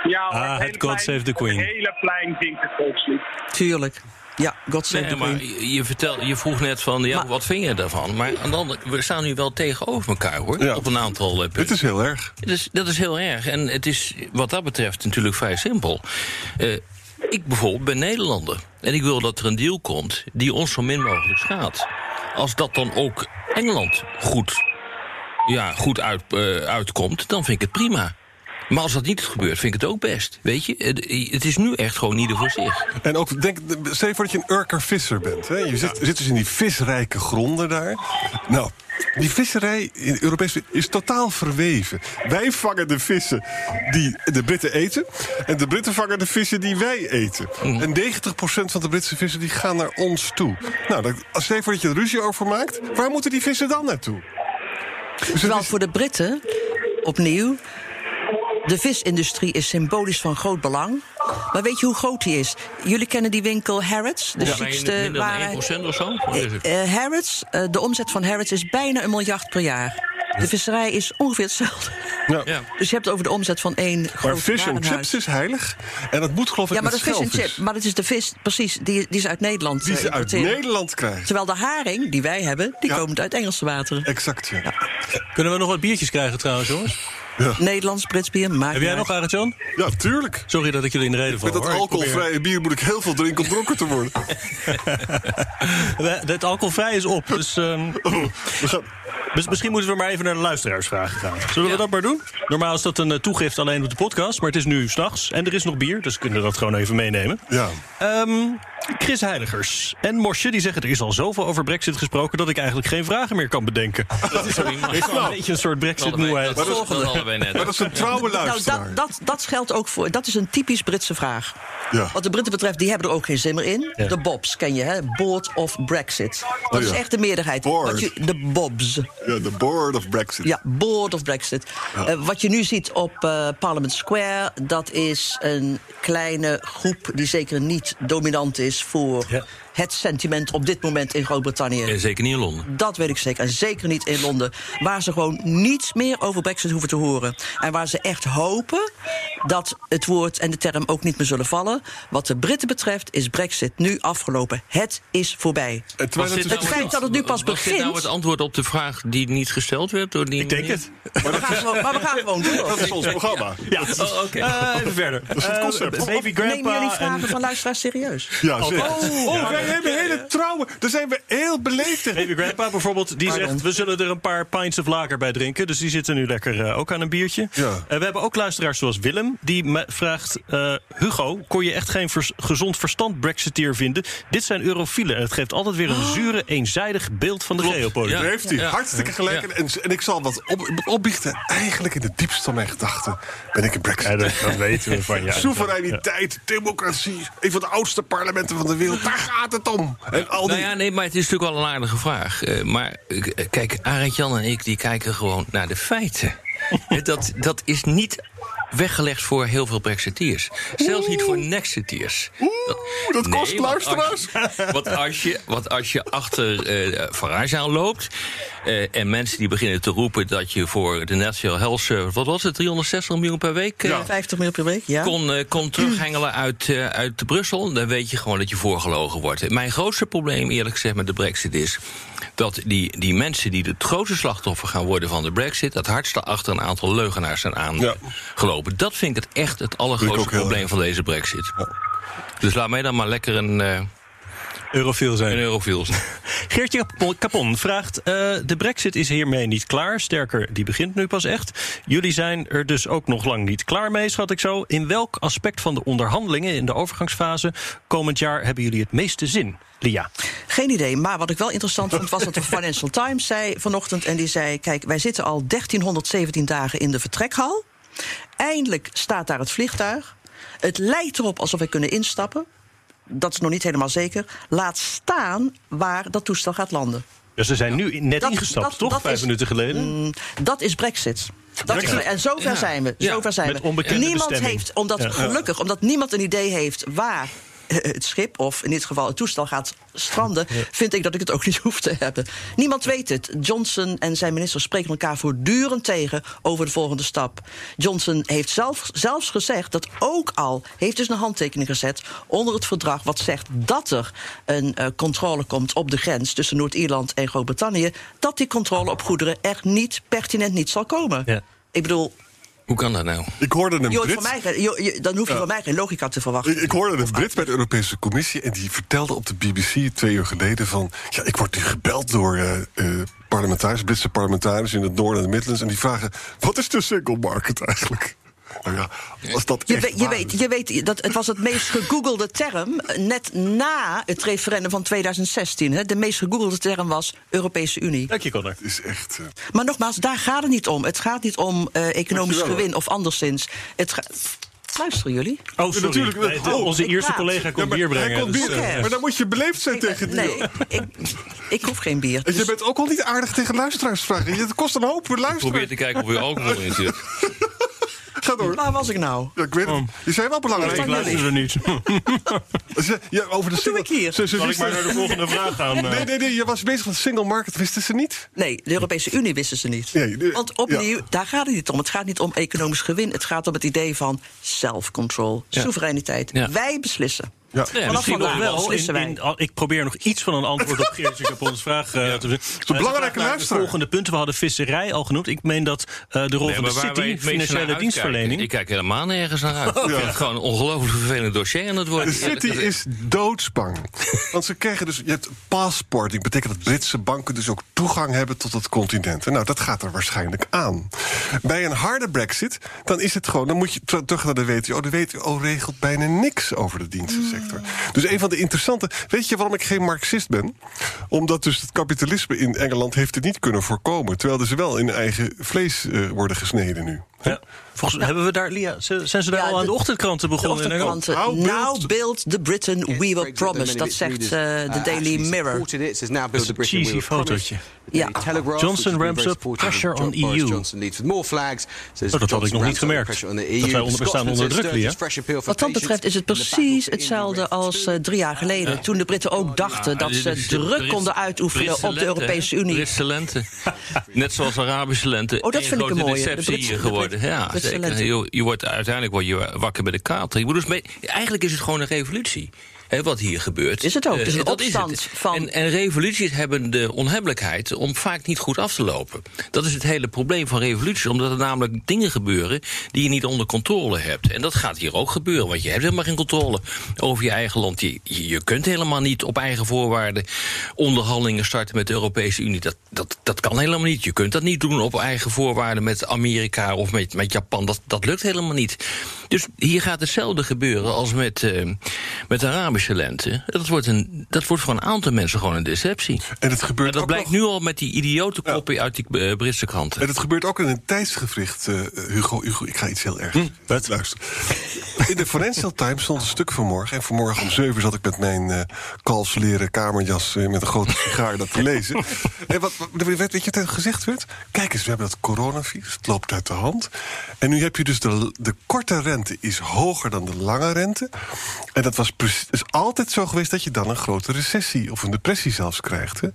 Ja, Ah, het God plein- Save the Queen. Het hele plein zingt het volkslied. Tuurlijk. Ja, God save Nee, the maar Queen. je, je vertel, je vroeg net van, ja, Maar- wat vind je daarvan? Maar aan de andere, we staan nu wel tegenover elkaar, hoor. Ja. Op een aantal eh, punten. Dit is heel erg. Dus dat is heel erg. En het is wat dat betreft natuurlijk vrij simpel. Eh, ik bijvoorbeeld ben Nederlander. En ik wil dat er een deal komt die ons zo min mogelijk schaadt. Als dat dan ook Engeland goed, ja, goed uit, eh, uitkomt, dan vind ik het prima. Maar als dat niet gebeurt, vind ik het ook best. Weet je, het, het is nu echt gewoon ieder voor zich. En ook, denk, stel je voor dat je een Urker visser bent. Hè? Je zit, zit dus in die visrijke gronden daar. Nou, die visserij in Europees is totaal verweven. Wij vangen de vissen die de Britten eten. En de Britten vangen de vissen die wij eten. En 90% van de Britse vissen die gaan naar ons toe. Nou, dat, als stel je voor dat je er ruzie over maakt. Waar moeten die vissen dan naartoe? Dus het Terwijl is- voor de Britten, opnieuw, de visindustrie is symbolisch van groot belang. Maar weet je hoe groot die is? Jullie kennen die winkel Harrods, de Ja, dan waar- 1% of zo? Het? Eh, Harrods, eh, de omzet van Harrods is bijna een miljard per jaar. De visserij is ongeveer hetzelfde. ja. Ja. Dus je hebt over de omzet van één Maar groot fish and warenhuis. chips is heilig. En dat moet geloof ik Ja, maar met dat is vis en chip. Maar dat is de vis, precies, die, die ze uit Nederland Die eh, ze uit. Nederland krijgen. Terwijl de haring die wij hebben, die Ja. komt uit Engelse wateren. Exact, ja. Kunnen we nog wat biertjes krijgen trouwens, jongens? Nederlands, Brits bier, maakt Heb jij nog, uit. Arend-Jan? Ja, tuurlijk. Sorry dat ik jullie in de reden val. Met dat hoor. Alcoholvrije bier moet ik heel veel drinken om dronken te worden. We- Het alcoholvrij is op, dus... ehm, We gaan, mis- misschien moeten we maar even naar de luisteraarsvragen gaan. Zullen we dat maar doen? Normaal is dat een eh, toegift alleen op de podcast, maar het is nu s'nachts. En er is nog bier, dus we kunnen dat gewoon even meenemen. ja. Ehm, Chris Heiligers en Morsje die zeggen... er is al zoveel over brexit gesproken... dat ik eigenlijk geen vragen meer kan bedenken. Dat is, Sorry, maar- is wel een beetje een soort brexit-moeheid. Dat is- dat hadden wij net. Maar dat is een trouwe Nou, luisteraar. dat, dat, dat geldt ook voor. Dat is een typisch Britse vraag. Ja. Wat de Britten betreft, die hebben er ook geen zin meer in. Ja. De Bobs ken je, hè? Board of Brexit. Dat is ja. echt de meerderheid. Board. Je, de Bobs. Ja, de board of Brexit. Ja, Board of Brexit. Eh, wat je nu ziet op eh, Parliament Square, dat is een kleine groep die zeker niet dominant is voor Ja. Het sentiment op dit moment in Groot-Brittannië. En zeker niet in Londen. Dat weet ik zeker. En zeker niet in Londen. Waar ze gewoon niets meer over Brexit hoeven te horen. En waar ze echt hopen dat het woord en de term ook niet meer zullen vallen. Wat de Britten betreft is Brexit nu afgelopen. Het is voorbij. Terwijl Was dit het, Het feit dat het nu pas was dit begint- nou het antwoord op de vraag die niet gesteld werd door die Ik denk het. Maar we gaan gewoon, maar we gaan gewoon door. dat is ons programma. Ja, Oh, oké. Eh, even verder. is het Eh, baby grandpa jullie vragen en van luisteraars serieus? Ja, zeg. Oh, Oh, wij hebben hele trouwe. Daar zijn we heel beleefd in. baby grandpa bijvoorbeeld, die Pardon. zegt... we zullen er een paar pints of lager bij drinken. Dus die zitten nu lekker eh, ook aan een biertje. Ja. Eh, we hebben ook luisteraars zoals Willem. Die vraagt... eh, Hugo, kon je echt geen vers- gezond verstand brexiteer vinden? Dit zijn eurofielen en het geeft altijd weer een zure, eenzijdig beeld van de geopolitiek. Daar heeft hij Ja. hartstikke gelijk. Ja. En, en ik zal wat op, opbiechten. Eigenlijk in de diepste van mijn gedachten ben ik een Brexit. Ja, dat, dat weten we van je. Soevereiniteit, democratie, een van de oudste parlementen van de wereld. Daar gaat het om. En al die... Nou ja, nee, maar het is natuurlijk wel een aardige vraag. Eh, maar eh, kijk, Arend Jan en ik die kijken gewoon naar de feiten. Dat, dat is niet weggelegd voor heel veel Brexiteers. Zelfs niet voor Nexiteers. Oeh, dat kost Nee, want luisteraars. als je- Want als je, want als je achter eh Farage aanloopt... eh, en mensen die beginnen te roepen dat je voor de National Health Service... wat was het, 360 miljoen per week... eh, 50 miljoen per week, ja. kon, eh, kon terughengelen uit, eh, uit Brussel, dan weet je gewoon dat je voorgelogen wordt. Mijn grootste probleem, eerlijk gezegd, met de Brexit is dat die, die mensen die het grootste slachtoffer gaan worden van de Brexit, het hardste achter een aantal leugenaars zijn aangelopen. Dat vind ik het echt het allergrootste probleem erg. van deze Brexit. Dus laat mij dan maar lekker een, eh Eurofiel zijn. een eurofiel zijn. Geertje Capon- Capon vraagt: eh, De Brexit is hiermee niet klaar. Sterker, die begint nu pas echt. Jullie zijn er dus ook nog lang niet klaar mee, schat ik zo. In welk aspect van de onderhandelingen in de overgangsfase komend jaar hebben jullie het meeste zin? Lia. Geen idee. Maar wat ik wel interessant vond, was dat de Financial Times zei vanochtend. En die zei: Kijk, wij zitten al 1317 dagen in de vertrekhal. Eindelijk staat daar het vliegtuig. Het lijkt erop alsof we kunnen instappen. Dat is nog niet helemaal zeker. Laat staan waar dat toestel gaat landen. Dus ze zijn nu net Dat- ingestapt, dat- toch? dat Vijf is- minuten geleden. Mm, dat is Brexit. Dat is, en zover zijn we. Ja, Zover zijn met we. Niemand bestemming. heeft, omdat, Ja. gelukkig, omdat niemand een idee heeft waar het schip, of in dit geval het toestel, gaat stranden, vind ik dat ik het ook niet hoef te hebben. Niemand weet het. Johnson en zijn minister spreken elkaar voortdurend tegen over de volgende stap. Johnson heeft zelf, zelfs gezegd dat ook al heeft dus een handtekening gezet onder het verdrag wat zegt dat er een eh, controle komt op de grens tussen Noord-Ierland en Groot-Brittannië, dat die controle op goederen er niet pertinent niet zal komen. Ja. Ik bedoel, Hoe kan dat nou? Ik hoorde een van mij, geen- je- je- dan hoef je van mij geen logica te verwachten. Ik, ik hoorde een Brit bij de Europese Commissie en die vertelde op de BBC twee uur geleden van... ja, ik word nu gebeld door eh, eh, parlementariërs, Britse parlementariërs in het noorden en de Midlands... en die vragen, wat is de single market eigenlijk? Nou ja, als dat Je, echt weet, je, weet, je weet dat het was het meest gegoogelde term net na het referendum van 2016. Hè. De meest gegoogelde term was Europese Unie. Dank je, Connor. Het is echt... eh, Maar nogmaals, daar gaat het niet om. Het gaat niet om eh, economisch Dankjewel, gewin of anderszins. Het ga- Luisteren jullie? Oh, sorry. natuurlijk. Nee, de- Oh, onze praat. collega ja, komt maar bier hij brengen. komt dus, bier, eh, maar dan moet je beleefd zijn tegen die... Nee, ik, ik hoef geen bier. En je Dus- bent ook al niet aardig tegen luisteraars vragen. Het kost een hoop voor Probeer luisteren. te kijken of u alcohol in zit. Ga door. Waar was ik nou? Ja, ik weet het. Die zijn wel belangrijk. ik luister er niet. Ze- Ja, over de Wat doe ik hier? Ze, Zal ik wisten- maar naar de volgende vraag gaan? eh? Nee, nee, nee, je was bezig met de single market, wisten ze niet? Nee, de Europese Unie wisten ze niet. Nee, de- Want opnieuw, daar gaat het niet om. Het gaat niet om economisch gewin. Het gaat om het idee van self-control, soevereiniteit. Ja. Wij beslissen. Ja. Ja, Vanaf misschien nog wel. in, in- ik probeer nog iets van een antwoord op Geertje Capons vraag eh, te vinden. een belangrijke De luisteraar. volgende punten, we hadden visserij al genoemd. Ik meen dat eh, de rol Nee, van de City, het financiële dienstverlening. Ik kijk helemaal nergens naar uit. Ik het gewoon een ongelooflijk vervelend dossier aan het worden. De City is doodsbang. Want ze krijgen dus, je hebt passporting. betekent dat Britse banken dus ook toegang hebben tot het continent. En nou, dat gaat er waarschijnlijk aan. Bij een harde brexit, dan is het gewoon... dan moet je ter- terug naar de WTO. De WTO regelt bijna niks over de dienstensector. Dus een van de interessante... Weet je waarom ik geen marxist ben? Omdat dus het kapitalisme in Engeland heeft het niet kunnen voorkomen. Terwijl ze wel in eigen vlees eh, worden gesneden nu. Ja. Volgens hebben we daar, Lia, zijn ze daar Ja, al aan de, de- ochtendkranten De begonnen? in Engeland? ochtendkranten. How Now build- build the Britain we will promise. Dat zegt eh, de Daily Mirror. Dat is een cheesy fotootje. Ja. Johnson ramps up pressure on EU. Oh, dat had ik nog niet gemerkt. Dat wij onder- we staan onder druk, Lia. Wat dat betreft is het precies hetzelfde als eh, drie jaar geleden. Toen de Britten ook dachten dat ze de druk konden uitoefenen Britse op de Europese? Unie. Britse lente. Net zoals Arabische lente. Oh, dat vind ik een mooie. De Britse- Ja, zeker. Je, je wordt, uiteindelijk word je wakker bij de bedoel, dus mee- eigenlijk is het gewoon een revolutie. Hè, wat hier gebeurt. Is het ook. Het is een dat opstand het. van- En, en revoluties hebben de onhebbelijkheid om vaak niet goed af te lopen. Dat is het hele probleem van revoluties. Omdat er namelijk dingen gebeuren die je niet onder controle hebt. En dat gaat hier ook gebeuren. Want je hebt helemaal geen controle over je eigen land. Je, je kunt helemaal niet op eigen voorwaarden onderhandelingen starten met de Europese Unie. Dat, dat, dat kan helemaal niet. Je kunt dat niet doen op eigen voorwaarden met Amerika of met, met Japan. Dat, dat lukt helemaal niet. Dus hier gaat hetzelfde gebeuren als met, eh, met de Arabische economische lente, dat wordt, een, dat wordt voor een aantal mensen gewoon een deceptie. En het gebeurt En dat ook blijkt nog- nu al met die idiote koppen uit die eh, Britse kranten. En het gebeurt ook in een tijdsgevricht, eh, Hugo, Hugo. Ik ga iets heel ergs. zeggen. wat? Luister. In de Financial Times stond een stuk vanmorgen. En vanmorgen om zeven zat ik met mijn kalfsleren kamerjas... eh, met een grote sigaar dat te lezen. En wat, weet, je wat er gezegd werd? Kijk eens, we hebben dat coronavirus. Het loopt uit de hand. En nu heb je dus de, de korte rente is hoger dan de lange rente. En dat was precies, is altijd zo geweest dat je dan een grote recessie... of een depressie zelfs krijgt. Hè?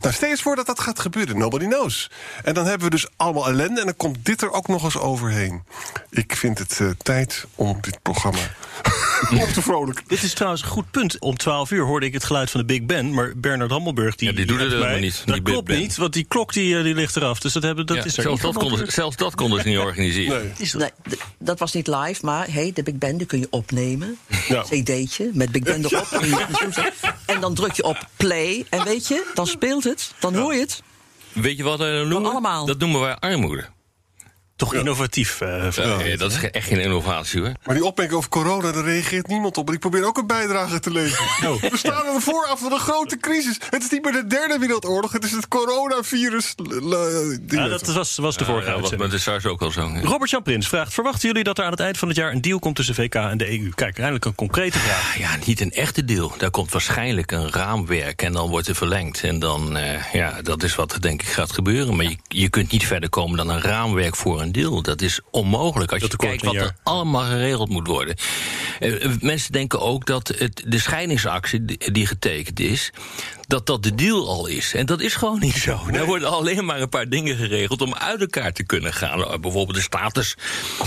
Nou, stel eens voor dat dat gaat gebeuren. Nobody knows. En dan hebben we dus allemaal ellende... en dan komt dit er ook nog eens overheen. Ik vind het eh, tijd om dit programma op te vrolijken. Dit is trouwens een goed punt. Om 12 uur hoorde ik het geluid van de Big Ben. Maar Bernard Hammelburg die, Ja, die doet het helemaal mij. niet, Dat klopt Ben. niet, want die klok die, eh, die ligt eraf. Dus dat, hebben, dat Ja, is er zelfs, dat konden, ze- zelfs dat konden ze niet organiseren. Nee. Dat- Nee, d- dat was niet live, maar hey, de Big Ben die kun je opnemen. Ja. CD'tje met Big Ben erop. En dan druk je op play. En weet je, dan speelt het. Dan hoor je het. Weet je wat we dat noemen? allemaal. Dat noemen wij armoede. Toch innovatief. eh, Ja, nee, dat is echt geen innovatie hoor. Maar die opmerking over corona, daar reageert niemand op. En ik probeer ook een bijdrage te leveren. Oh. We staan aan de vooraf van een grote crisis. Het is niet meer de derde wereldoorlog, het is het coronavirus. Ding ja, dat was, was de vorige Ja, met de SARS ook al zo. ja. Robert Jan Prins vraagt: Verwachten jullie dat er aan het eind van het jaar een deal komt tussen VK en de EU? Kijk, eindelijk een concrete vraag. Ja, niet een echte deal. Daar komt waarschijnlijk een raamwerk en dan wordt er verlengd. En dan, eh, ja, dat is wat er denk ik gaat gebeuren. Maar je, je kunt niet verder komen dan een raamwerk voor een deal. Dat is onmogelijk als Dat je kijkt wat er jaar. allemaal geregeld moet worden. Eh, eh, mensen denken ook dat het, de scheidingsactie die getekend is... dat dat de deal al is. En dat is gewoon niet zo. Er worden alleen maar een paar dingen geregeld om uit elkaar te kunnen gaan. Eh, Bijvoorbeeld de status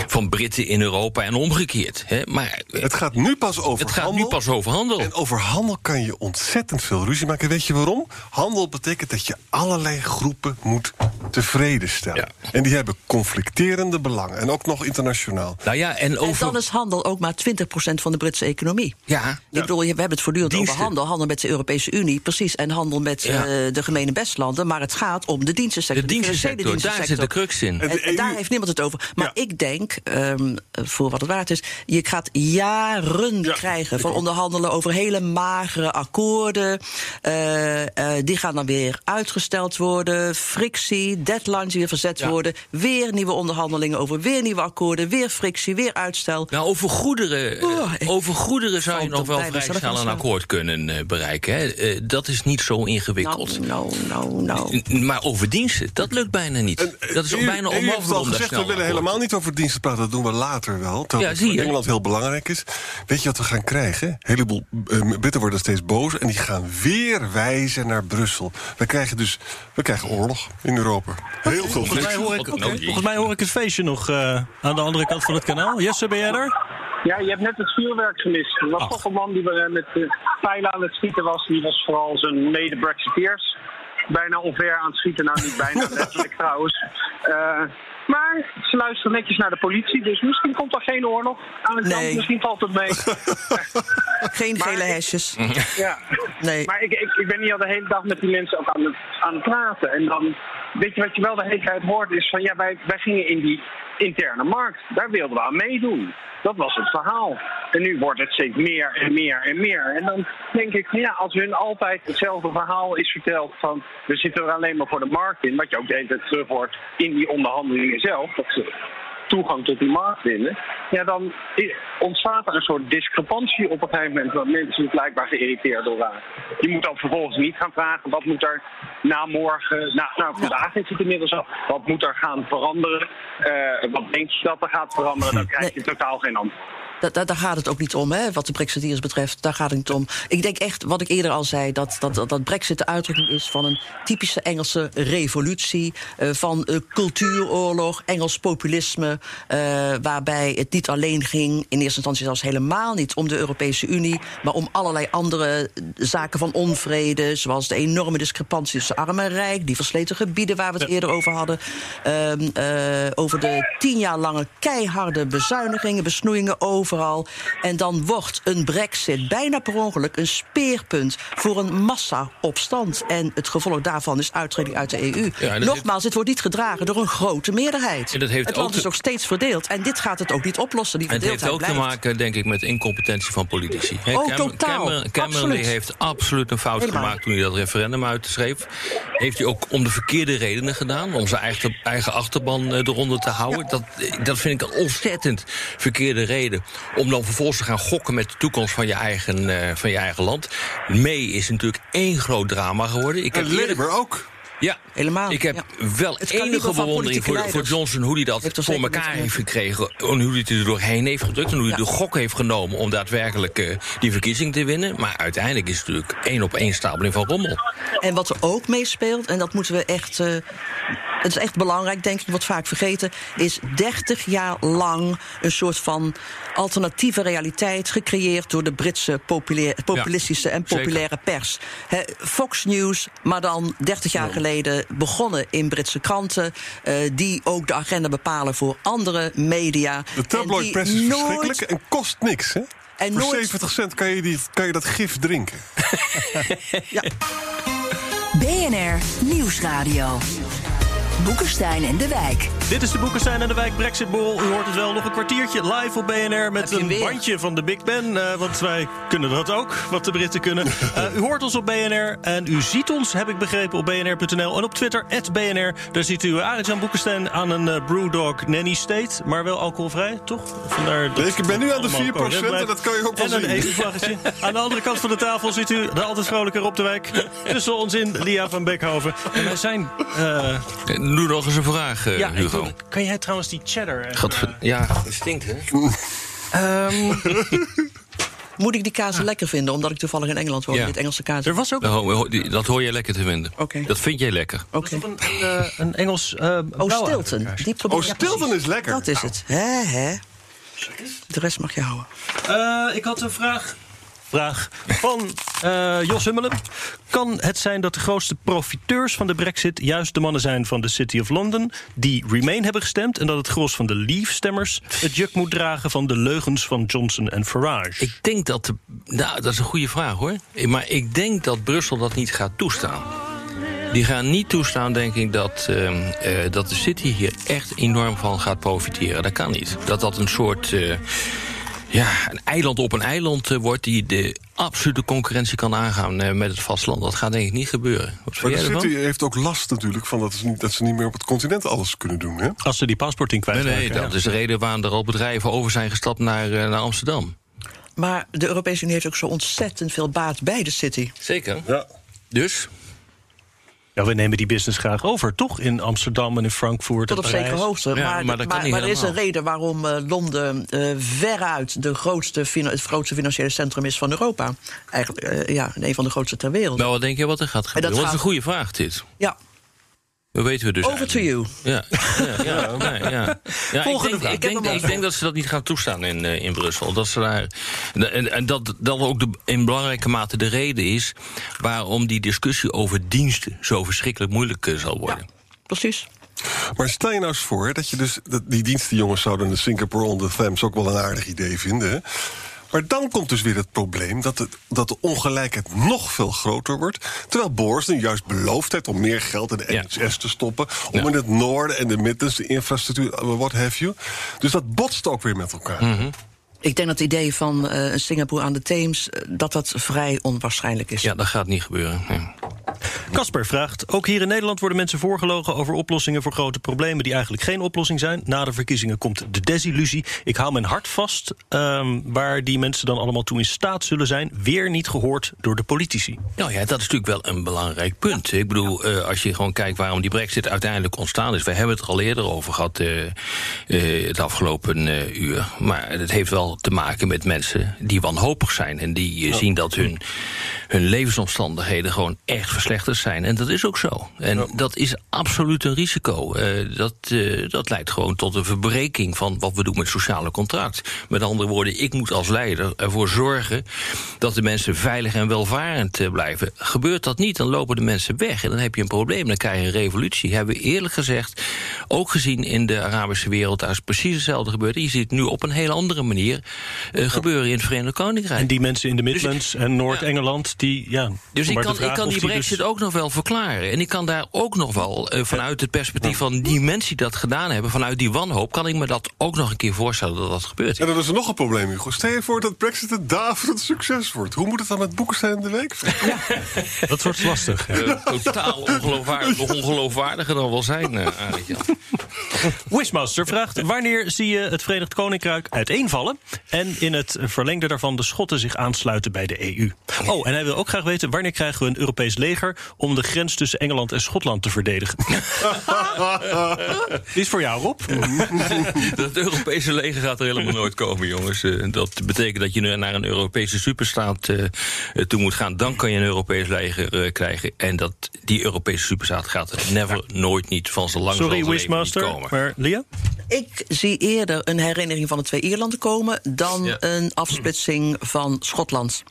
van Britten in Europa en omgekeerd. Hè? Maar eh, Het gaat nu pas over het gaat handel. nu pas over handel. En over handel kan je ontzettend veel ruzie maken. Weet je waarom? Handel betekent dat je allerlei groepen moet tevreden stellen. En die hebben conflicterende belangen. En ook nog internationaal. Nou ja, en En over. dan is handel ook maar 20% van de Britse economie. Ja, Ik bedoel, je- we hebben het voortdurend Diensten. over handel. Handel met de Europese Unie, precies. En handel met Ja. eh, de gemene bestlanden. Maar het gaat om de dienstensector. de dienstensector, daar zit de crux in. En En, de en daar EU heeft niemand het over. Maar Ja. ik denk, ehm, voor wat het waard is, je gaat jaren Ja, krijgen van onderhandelen over hele magere akkoorden. Eh, eh, die gaan dan weer uitgesteld worden. Frictie, deadlines die weer verzet Ja. worden. Weer nieuwe onderhandelingen over weer nieuwe akkoorden. Weer frictie, weer uitstel. Nou, over goederen, Oh, over goederen zou je nog wel vrij snel een akkoord kunnen bereiken. Hè. Eh, dat is niet zo ingewikkeld. Nou, nou, nou, nou. Maar over diensten, dat lukt bijna niet. En, eh, dat is u- bijna u heeft onmogelijk al om daar gezegd, we willen helemaal niet over diensten praten. Dat doen we later wel. Terwijl Ja, het zie je. Engeland heel belangrijk is. Weet je wat we gaan krijgen? Een heleboel eh, Britten worden steeds boos. En die gaan weer wijzen naar Brussel. We krijgen dus we krijgen oorlog in Europa. Heel veel Volgens mij, hoor ik, volgens mij hoor ik het feestje nog eh, aan de andere kant van het kanaal. Jesse, ben jij daar? Ja, je hebt net het vuurwerk gemist. Er was toch een man die eh, met uh, pijlen aan het schieten was. Die was vooral zijn mede-Brexiteers bijna onver aan het schieten. Nou, niet bijna, letterlijk trouwens. Eh, maar ze luisteren netjes naar de politie. Dus misschien komt er geen oorlog aan het Nee. kant. Misschien valt het mee. Geen Maar- gele hesjes. Ja. Nee. Maar ik, ik, ik ben hier al de hele dag met die mensen ook aan het, aan het praten. En dan, weet je wat je wel de hele tijd hoort, is van ja, wij, wij gingen in die interne markt. Daar wilden we aan meedoen. Dat was het verhaal. En nu wordt het steeds meer en meer en meer. En dan denk ik, ja, als hun altijd hetzelfde verhaal is verteld van we zitten er alleen maar voor de markt in, wat je ook de hele tijd terug hoort in die onderhandelingen zelf, dat toegang tot die markt winnen, ja, dan ontstaat er een soort discrepantie op een gegeven moment waar mensen blijkbaar geïrriteerd door raken. Je moet dan vervolgens niet gaan vragen wat moet er na morgen, na, nou vandaag is het inmiddels al, wat moet er gaan veranderen, Eh, wat denk je dat er gaat veranderen, dan krijg je totaal geen antwoord. Da- da- daar gaat het ook niet om, hè, wat de Brexiteers betreft. Daar gaat het niet om. Ik denk echt, wat ik eerder al zei, dat, dat, dat, dat Brexit de uitdrukking is van een typische Engelse revolutie. eh, van eh, cultuuroorlog, Engels populisme. eh, waarbij het niet alleen ging, in eerste instantie zelfs helemaal niet om de Europese Unie. maar om allerlei andere zaken van onvrede. Zoals de enorme discrepantie tussen arm en rijk. Die versleten gebieden waar we het eerder over hadden. ehm, eh, over de tien jaar lange keiharde bezuinigingen, besnoeien over overal. En dan wordt een brexit bijna per ongeluk een speerpunt voor een massa-opstand. En het gevolg daarvan is uittreding uit de EU. Ja, Nogmaals, het wordt niet gedragen door een grote meerderheid. En dat heeft het land ook is nog steeds verdeeld. En dit gaat het ook niet oplossen. Die En het heeft ook te maken, denk ik, met incompetentie van politici. Hè, Oh, Cam- totaal. Cameron, Cameron Absoluut. heeft absoluut een fout Helemaal. gemaakt toen hij dat referendum uitschreef. Heeft hij ook om de verkeerde redenen gedaan. Om zijn eigen, eigen achterban eh, eronder te houden. Dat, dat vind ik een ontzettend verkeerde reden. Om dan vervolgens te gaan gokken met de toekomst van je eigen, eh, van je eigen land. May is natuurlijk één groot drama geworden. Ik En heb Labour ook. ja, Helemaal, Ik heb ja. wel Het enige bewondering voor, voor Johnson... hoe hij dat heeft voor elkaar mee heeft gekregen... en hoe hij het er doorheen heeft gedrukt... en hoe hij Ja. de gok heeft genomen om daadwerkelijk eh, die verkiezing te winnen. Maar uiteindelijk is het natuurlijk één op één stapeling van rommel. En wat er ook meespeelt, en dat moeten we echt. eh, het is echt belangrijk, denk ik, wordt vaak vergeten. Is 30 jaar lang een soort van alternatieve realiteit gecreëerd door de Britse populair- populistische en zeker. populaire pers. Hè, Fox News, maar dan 30 jaar geleden begonnen in Britse kranten. eh, die ook de agenda bepalen voor andere media. De tabloid press is nooit- verschrikkelijk en kost niks. Hè? En Voor nooit- 70 cent kan je, die, kan je dat gif drinken. Ja, BNR Nieuwsradio. Boekenstein en de Wijk. Dit is de Boekenstein en de Wijk Brexit Borrel. U hoort het wel, nog een kwartiertje live op BNR... met een weer? bandje van de Big Ben. eh, want wij kunnen dat ook, wat de Britten kunnen. Eh, u hoort ons op BNR en u ziet ons, heb ik begrepen, op bnr.nl. En op Twitter, BNR. Daar ziet u Arjan Boekenstein aan een eh, Brewdog Nanny State. Maar wel alcoholvrij, toch? Vandaar dat Ik ben nu aan de allemaal 4% coherent blijft. en dat kan je ook wel En een zien. EU-vlaggetje. Aan de andere kant van de tafel ziet u de altijd vrolijke Rob de Wijk. Tussen ons in Lia van Beckhoven. En wij zijn... eh, Eh, Doe nog eens een vraag, eh, ja, Hugo. doe- kan jij trouwens die cheddar... even, Gadver- ja, het stinkt, hè? Ehm, moet ik die kaas lekker vinden, omdat ik toevallig in Engeland woon, Ja. dit Engelse kaas. eh, Er was ook Dat Dat hoor je lekker te vinden. Oké. Dat vind jij lekker. Oké. een, eh, een Engels... eh Oh, Stilton. Die probeer Oh, Stilton is lekker. Dat is het. Hè, hè. De rest mag je houden. Eh, ik had een vraag. Vraag van eh, Jos Hummelen. Kan het zijn dat de grootste profiteurs van de brexit... juist de mannen zijn van de City of London... die Remain hebben gestemd... en dat het gros van de Leave-stemmers... het juk moet dragen van de leugens van Johnson en Farage? Ik denk dat... de- nou, dat is een goede vraag, hoor. Maar ik denk dat Brussel dat niet gaat toestaan. Die gaan niet toestaan, denk ik, dat, ehm, eh, dat de City hier echt enorm van gaat profiteren. Dat kan niet. Dat dat een soort... ja, een eiland op een eiland eh, wordt die de absolute concurrentie kan aangaan eh, met het vasteland. Dat gaat denk ik niet gebeuren. Wat Maar de ervan? City heeft ook last natuurlijk van dat ze, niet, dat ze niet meer op het continent alles kunnen doen. Hè? Als ze die paspoorting Nee, kwijtraken. nee, dat is de reden waarom er al bedrijven over zijn gestapt naar, eh, naar Amsterdam. Maar de Europese Unie heeft ook zo ontzettend veel baat bij de city. Zeker. Ja. Dus, Ja, we nemen die business graag over, toch? In Amsterdam en in Frankfurt Tot op zekere hoogte. Ja, maar maar dat kan maar, niet maar er is een reden waarom eh, Londen eh, veruit de grootste, fina- het grootste financiële centrum is van Europa. Eigenlijk eh, ja, een van de grootste ter wereld. nou, wat denk je wat er gaat gebeuren? Dat is gaat- een goede vraag, dit. Ja, Dat weten we dus over to you. Ja, ja, ja, ja, ja. ja ik, Volgende denk, vraag. ik, denk, Ik denk dat ze dat niet gaan toestaan in, eh, in Brussel. Dat ze daar, en, en dat dat ook de, in belangrijke mate de reden is... waarom die discussie over diensten zo verschrikkelijk moeilijk eh, zal worden. Precies. Maar stel je nou eens voor dat je dus dat die dienstenjongens zouden de Singapore on the Thames ook wel een aardig idee vinden. Hè? Maar dan komt dus weer het probleem dat, het, dat de ongelijkheid nog veel groter wordt. Terwijl Boris nu juist beloofd heeft om meer geld in de Ja. NHS te stoppen. Om Ja. in het noorden en de Midlands de infrastructuur, eh, what have you. Dus dat botst ook weer met elkaar. Mhm. Ik denk dat het idee van eh, een Singapore aan de Theems... eh, dat dat vrij onwaarschijnlijk is. Ja, dat gaat niet gebeuren. Ja. Casper vraagt: Ook hier in Nederland worden mensen voorgelogen over oplossingen voor grote problemen die eigenlijk geen oplossing zijn. Na de verkiezingen komt de desillusie. Ik hou mijn hart vast, ehm, waar die mensen dan allemaal toe in staat zullen zijn. Weer niet gehoord door de politici. Nou ja, dat is natuurlijk wel een belangrijk punt. Ik bedoel, eh, als je gewoon kijkt waarom die brexit uiteindelijk ontstaan is... we hebben het er al eerder over gehad eh, eh, het afgelopen uur. Maar het heeft wel te maken met mensen die wanhopig zijn... en die zien dat hun, hun levensomstandigheden gewoon echt verslechterd zijn. zijn. En dat is ook zo. En dat is absoluut een risico. Uh, dat, uh, dat leidt gewoon tot een verbreking van wat we doen met sociale contract. Met andere woorden, ik moet als leider ervoor zorgen dat de mensen veilig en welvarend uh, blijven. Gebeurt dat niet, dan lopen de mensen weg. En dan heb je een probleem, dan krijg je een revolutie. Hebben we eerlijk gezegd ook gezien in de Arabische wereld. Daar is precies hetzelfde gebeurd. Je ziet het nu op een hele andere manier gebeuren in het Verenigd Koninkrijk. En die mensen in de Midlands dus, en Noord-Engeland, die ja. Dus ik kan, ik kan die Brexit dus... ook nog wel verklaren. En ik kan daar ook nog wel vanuit het perspectief van die mensen die dat gedaan hebben, vanuit die wanhoop, kan ik me dat ook nog een keer voorstellen dat dat gebeurt. En dan is er nog een probleem, Hugo. Stel je voor dat Brexit een daverend succes wordt. Hoe moet het dan met Boekenstein in de week? Ja. dat wordt lastig. Uh, totaal ongeloofwaardig, ongeloofwaardiger dan wel zijn, uh, Wishmaster vraagt: wanneer zie je het Verenigd Koninkrijk uiteenvallen? En in het verlengde daarvan de Schotten zich aansluiten bij de EU. Oh, en hij wil ook graag weten: wanneer krijgen we een Europees leger om de grens tussen Engeland en Schotland te verdedigen? Die is voor jou, Rob. Het Europese leger gaat er helemaal nooit komen, jongens. Eh, dat betekent dat je nu naar een Europese superstaat uh, toe moet gaan. Dan kan je een Europees leger uh, krijgen. En dat, die Europese superstaat gaat er never, nooit niet van zo lang Sorry, Wishmaster, maar Lia? Ik zie eerder een herinnering van de twee Ierlanden komen... dan ja. een afsplitsing van Schotland.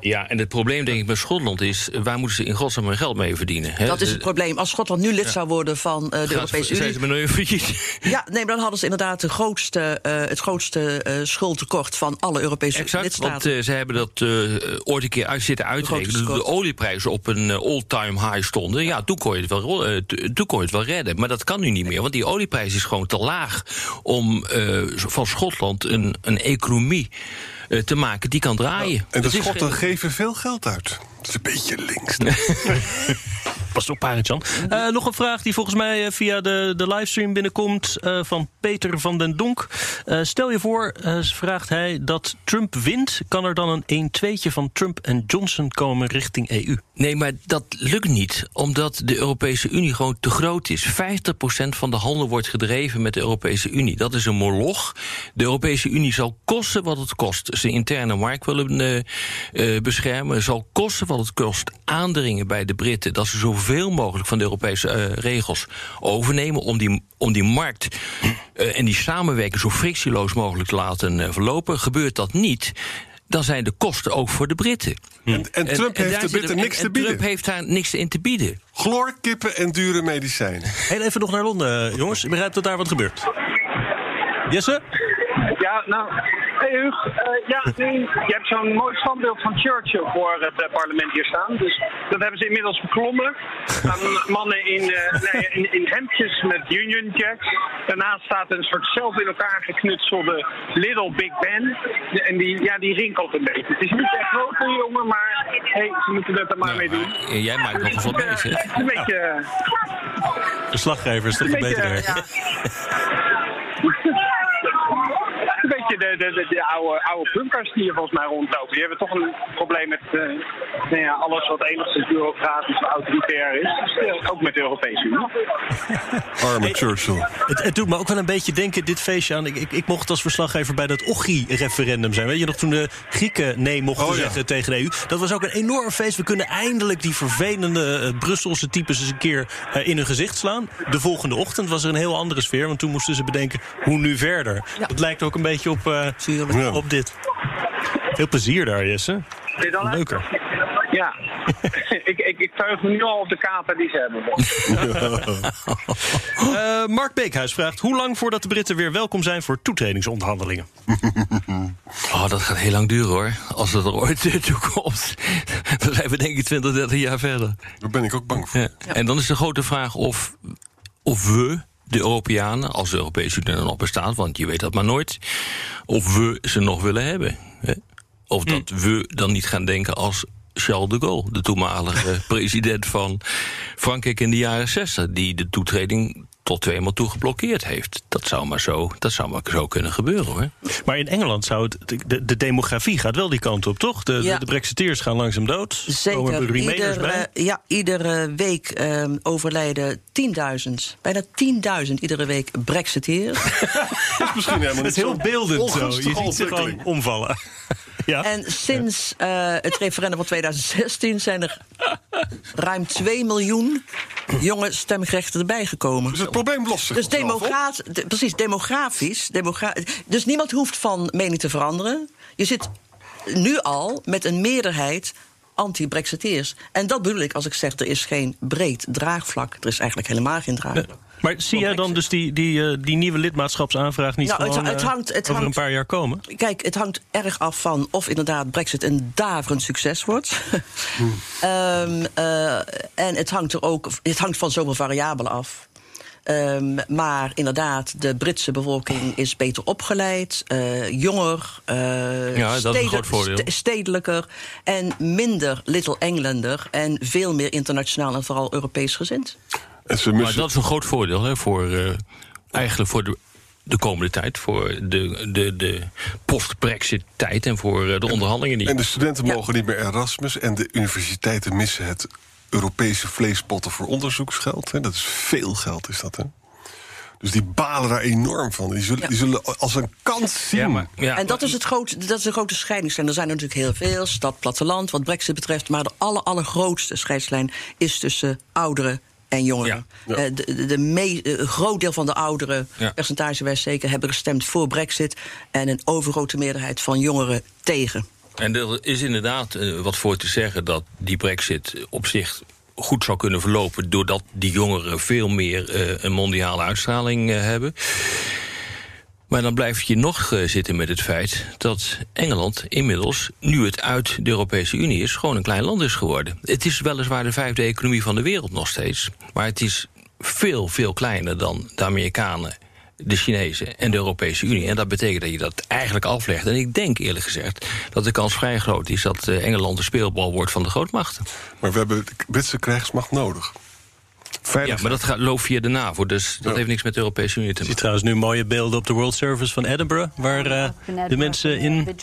Ja, en het probleem denk ik met Schotland is... waar moeten ze in godsnaam hun geld mee verdienen? Hè? Dat is het probleem. Als Schotland nu lid ja. zou worden van uh, de Gaat, Europese Unie... Zijn ze maar failliet? Ja, nee, maar dan hadden ze inderdaad de grootste, uh, het grootste uh, schuldtekort... van alle Europese exact, lidstaten. want ze hebben dat ooit een keer uit zitten uitrekenen. Toen de olieprijzen op een all-time high stonden... ja, toen kon, je het wel, toen kon je het wel redden. Maar dat kan nu niet meer, want die olieprijs is gewoon te laag... om van Schotland een, een economie te maken die kan draaien. En de Schotten geven veel geld uit. Dat is een beetje links. Pas op, Arjan. Uh, nog een vraag die volgens mij via de, de livestream binnenkomt uh, van Peter van den Donk. Uh, stel je voor, vraagt hij, dat Trump wint. Kan er dan een 1-2'tje van Trump en Johnson komen richting EU? Nee, maar dat lukt niet, omdat de Europese Unie gewoon te groot is. 50% van de handel wordt gedreven met de Europese Unie. Dat is een moloch. De Europese Unie zal kosten wat het kost. Zijn interne markt willen beschermen. Zal kosten wat het kost aandringen bij de Britten... dat ze zoveel mogelijk van de Europese uh, regels overnemen... om die, om die markt uh, en die samenwerking zo frictieloos mogelijk te laten uh, verlopen. Gebeurt dat niet, dan zijn de kosten ook voor de Britten. En, en Trump en, heeft de Britten niks en, te bieden. Trump heeft daar niks in te bieden. Chloor, kippen en dure medicijnen. Heel even nog naar Londen, jongens. Ik begrijp dat daar wat gebeurt. Jesse? Ja, nou, Hey Huug, uh, ja, nee, je hebt zo'n mooi standbeeld van Churchill voor het uh, parlement hier staan. Dus dat hebben ze inmiddels beklommen. staan mannen in, uh, nee, in, in, hemdjes met Union Jacks. Daarnaast staat een soort zelf in elkaar geknutselde Little Big Ben. En die, ja, die rinkelt een beetje. Het is niet echt groot voor jongen, maar hey, ze moeten het er maar nou, mee doen. Jij maakt nog wat mee, zeg. Een beetje... De slaggever is toch een, beetje, beter. Ja. de, de, de, oude, oude bunkers die hier volgens mij rondlopen. Die hebben toch een probleem met uh, nou ja, alles wat enigszins bureaucratisch of autoritair is. Dus, ook met de Europese Unie. Arme Churchill. Het, het, doet me ook wel een beetje denken, dit feestje aan... Ik, ik, ik mocht als verslaggever bij dat OGI-referendum zijn. Weet je nog, toen de Grieken nee mochten oh, zeggen ja. tegen de EU. Dat was ook een enorm feest. We kunnen eindelijk die vervelende uh, Brusselse types eens een keer uh, in hun gezicht slaan. De volgende ochtend was er een heel andere sfeer. Want toen moesten ze bedenken, hoe nu verder? Ja. Het lijkt ook een beetje op, uh, op dit. Veel plezier daar, Jesse. Leuker. Ja, ik, ik, ik me nu al op de kater die ze hebben. uh, Mark Beekhuis vraagt... hoe lang voordat de Britten weer welkom zijn voor toetredingsonderhandelingen? oh, dat gaat heel lang duren, hoor. Als het er ooit toe komt. dan zijn we denk ik 20, 30 jaar verder. Daar ben ik ook bang voor. Ja. En dan is de grote vraag of, of we de Europeanen, als de Europese Unie er nog bestaat, want je weet dat maar nooit, of we ze nog willen hebben. Hè? Of dat hm. we dan niet gaan denken als Charles de Gaulle, de toenmalige president van Frankrijk in de jaren 60, die de toetreding tot tweemaal toe geblokkeerd heeft. Dat zou maar zo, dat zou maar zo kunnen gebeuren hoor. Maar in Engeland zou het. De, de demografie gaat wel die kant op, toch? De, ja. de, de Brexiteers gaan langzaam dood. Zeker. Ieder, uh, ja, iedere week uh, overlijden 10.000, bijna 10.000 iedere week Brexiteers. dat is misschien helemaal niet Het is heel beeldend zo. Je ziet ze gewoon omvallen. Ja. En sinds eh, het referendum van 2016 zijn er ruim 2 miljoen jonge stemgerechten erbij gekomen. Dus het probleem lost zich Dus de- precies, demografisch. Demogra dus niemand hoeft van mening te veranderen. Je zit nu al met een meerderheid anti-Brexiteers. En dat bedoel ik als ik zeg, er is geen breed draagvlak. Er is eigenlijk helemaal geen draagvlak. Maar zie jij dan dus die, die, eh, die nieuwe lidmaatschapsaanvraag niet Nou, gewoon het eh, hangt- het over hangt- een paar jaar komen? Kijk, het hangt erg af van of inderdaad Brexit een daverend succes wordt. Ehm, eh, en het hangt er ook het hangt van zoveel variabelen af. Ehm, maar inderdaad, de Britse bevolking is beter opgeleid, jonger, eh, Ja, stedelijker en minder Little Englander en veel meer internationaal en vooral Europees gezind. En ze Maar dat is een groot voordeel hè, voor, eh, eigenlijk voor de, de komende tijd. Voor de, de, de post-Brexit-tijd en voor eh, de onderhandelingen. Die... en de studenten mogen niet meer Erasmus... en de universiteiten missen het Europese vleespotten voor onderzoeksgeld. Hè. Dat is veel geld, is dat, hè? Dus die balen daar enorm van. Die zullen, Ja. die zullen als een kans zien. ja, maar, ja, en dat is, het grote, dat is een grote scheidingslijn. Er zijn er natuurlijk heel veel, stad, platteland, wat Brexit betreft. Maar de aller, allergrootste scheidslijn is tussen ouderen en jongeren. Ja. Eh, de, de, de me- eh, een groot deel van de ouderen, Ja. percentagewijs zeker, hebben gestemd voor Brexit. En een overgrote meerderheid van jongeren tegen. En er is inderdaad eh, wat voor te zeggen dat die brexit op zich goed zou kunnen verlopen... doordat die jongeren veel meer een mondiale uitstraling hebben. Maar dan blijf je nog eh, zitten met het feit dat Engeland inmiddels, nu het uit de Europese Unie is, gewoon een klein land is geworden. Het is weliswaar de vijfde economie van de wereld nog steeds, maar het is veel, veel kleiner dan de Amerikanen, de Chinezen en de Europese Unie. En dat betekent dat je dat eigenlijk aflegt. En ik denk eerlijk gezegd dat de kans vrij groot is dat eh, Engeland de speelbal wordt van de grootmachten. Maar we hebben de Britse krijgsmacht nodig. Ja, maar dat gaat, loopt via de NAVO, dus dat Ja. heeft niks met de Europese Unie te Je ziet maken. trouwens nu mooie beelden op de World Service van Edinburgh... waar eh, de mensen in...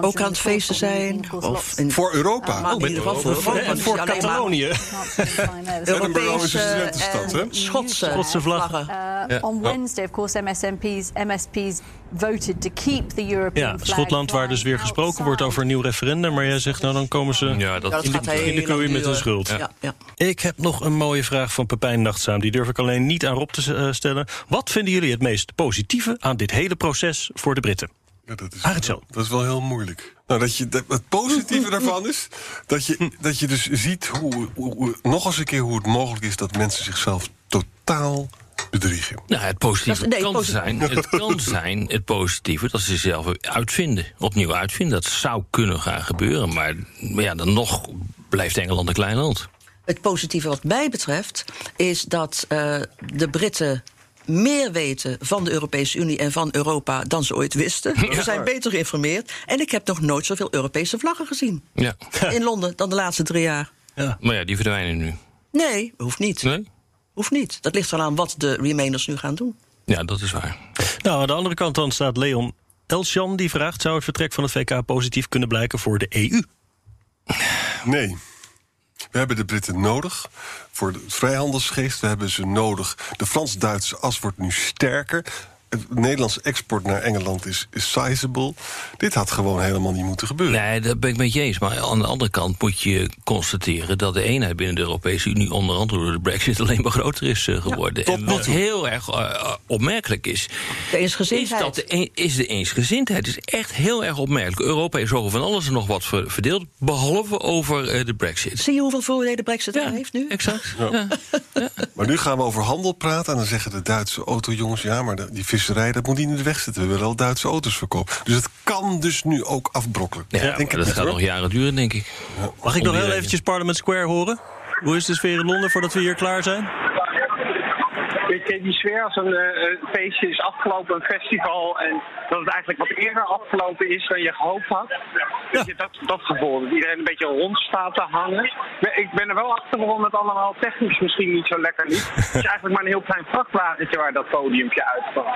Ook aan het feesten zijn. Of in, Voor Europa. maar in ieder geval voor en voor Catalonië. Edinburgh is een studentenstad, hè? en Schotse, Schotse vlaggen. Uh, On Wednesday, of course, MSMPs, MSP's voted to keep the European Ja, Schotland, waar dus weer gesproken wordt over een nieuw referendum. Maar jij zegt, nou dan komen ze Ja, dat, in de, in de lang kooi met een schuld. Ja, ja. Ik heb nog een mooie vraag van Pepijn Nachtzaam. Die durf ik alleen niet aan Rob te eh, stellen. Wat vinden jullie het meest positieve aan dit hele proces voor de Britten? Ja, dat, is wel, dat is wel heel moeilijk. Nou, dat je, dat- het positieve daarvan is dat je, dat je dus ziet hoe, hoe- hoe- nog eens een keer hoe het mogelijk is dat mensen zichzelf totaal bedriegen. Nou, het positieve Dat is- nee, kan, positief. zijn, het kan zijn, het positieve, dat ze zichzelf uitvinden. Opnieuw uitvinden. Dat zou kunnen gaan gebeuren. Maar, maar ja, dan nog blijft Engeland een klein land. Het positieve wat mij betreft is dat eh, de Britten meer weten van de Europese Unie en van Europa dan ze ooit wisten. Ze zijn beter geïnformeerd. En ik heb nog nooit zoveel Europese vlaggen gezien Ja. in Londen dan de laatste drie jaar. Maar ja, die verdwijnen nu. Nee, hoeft niet. Nee? Hoeft niet. Dat ligt eraan wat de Remainers nu gaan doen. Ja, dat is waar. Nou, aan de andere kant dan staat Leon Elsjan. Die vraagt, zou het vertrek van het VK positief kunnen blijken voor de EU? Nee. We hebben de Britten nodig voor de vrijhandelsgeest. We hebben ze nodig. De Frans-Duitse as wordt nu sterker. Het Nederlandse export naar Engeland is, is sizable. Dit had gewoon helemaal niet moeten gebeuren. Nee, dat ben ik met je eens. Maar aan de andere kant moet je constateren dat de eenheid binnen de Europese Unie, onder andere door de Brexit, alleen maar groter is eh, geworden. en nu wat toe. heel erg eh, opmerkelijk is, De is, eensgezindheid. dat de, een- is de eensgezindheid. Het is echt heel erg opmerkelijk. Europa is over van alles en nog wat ver- verdeeld, behalve over eh, de Brexit. Zie je hoeveel voordelen de Brexit Ja, heeft nu? exact. Ja. Maar nu gaan we over handel praten. En dan zeggen de Duitse autojongens... ja, maar de- die visserij, dat moet niet in de weg zitten. We willen al Duitse auto's verkopen. Dus het kan dus nu ook afbrokkelen. Ja, Denk ik dat niet, gaat hoor. nog jaren duren, denk ik. Mag ik nog heel eventjes Parliament Square horen? Hoe is de sfeer in Londen voordat we hier klaar zijn? Weet je, die sfeer als een eh, eh, feestje is afgelopen, een festival. En dat het eigenlijk wat eerder afgelopen is dan je gehoopt had. Weet je, dat, dat gevoel. Dat iedereen een beetje rond staat te hangen. Ik ben er wel achter waarom het allemaal technisch misschien niet zo lekker liep. Het is eigenlijk maar een heel klein vrachtwagentje waar dat podiumpje uitkwam.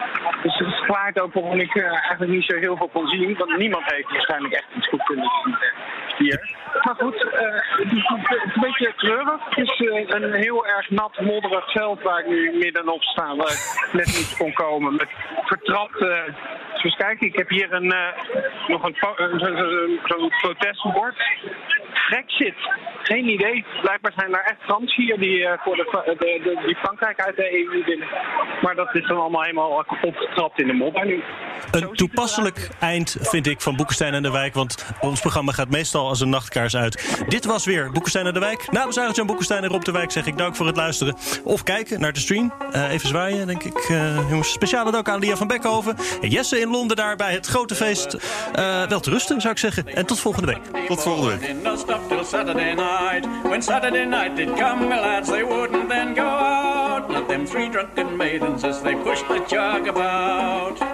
Dus het verklaart ook waarom ik eh, eigenlijk niet zo heel veel kon zien. Want niemand heeft waarschijnlijk echt iets goed kunnen zien hier. Maar goed, eh, het is een beetje treurig. Het is eh, een heel erg nat, modderig veld waar ik nu middenop sta. Waar ik net niet kon komen. Met vertrapte eens kijken. Ik heb hier een, uh, nog een, zo'n protestbord. Brexit. Geen idee. Blijkbaar zijn er echt Fransen hier die, uh, voor de, de, de, die Frankrijk uit de EU willen. Maar dat is dan allemaal helemaal opgetrapt in de modder nu. Een toepasselijk eind vind ik van Boekenstein en de Wijk. Want ons programma gaat meestal als een nachtkaars uit. Dit was weer Boekenstein en de Wijk. Namens Arjan Boekenstein en Rob de Wijk zeg ik dank voor het luisteren. Of kijken naar de stream. Uh, even zwaaien, denk ik. Jongens, speciale dank aan Lia van Beckhoven. En Jesse in Londen daar bij het grote feest. Uh, wel te rusten, zou ik zeggen. En tot volgende week. Tot volgende week. till Saturday night. When Saturday night did come, my lads, they wouldn't then go out. Not them three drunken maidens as they pushed the jug about.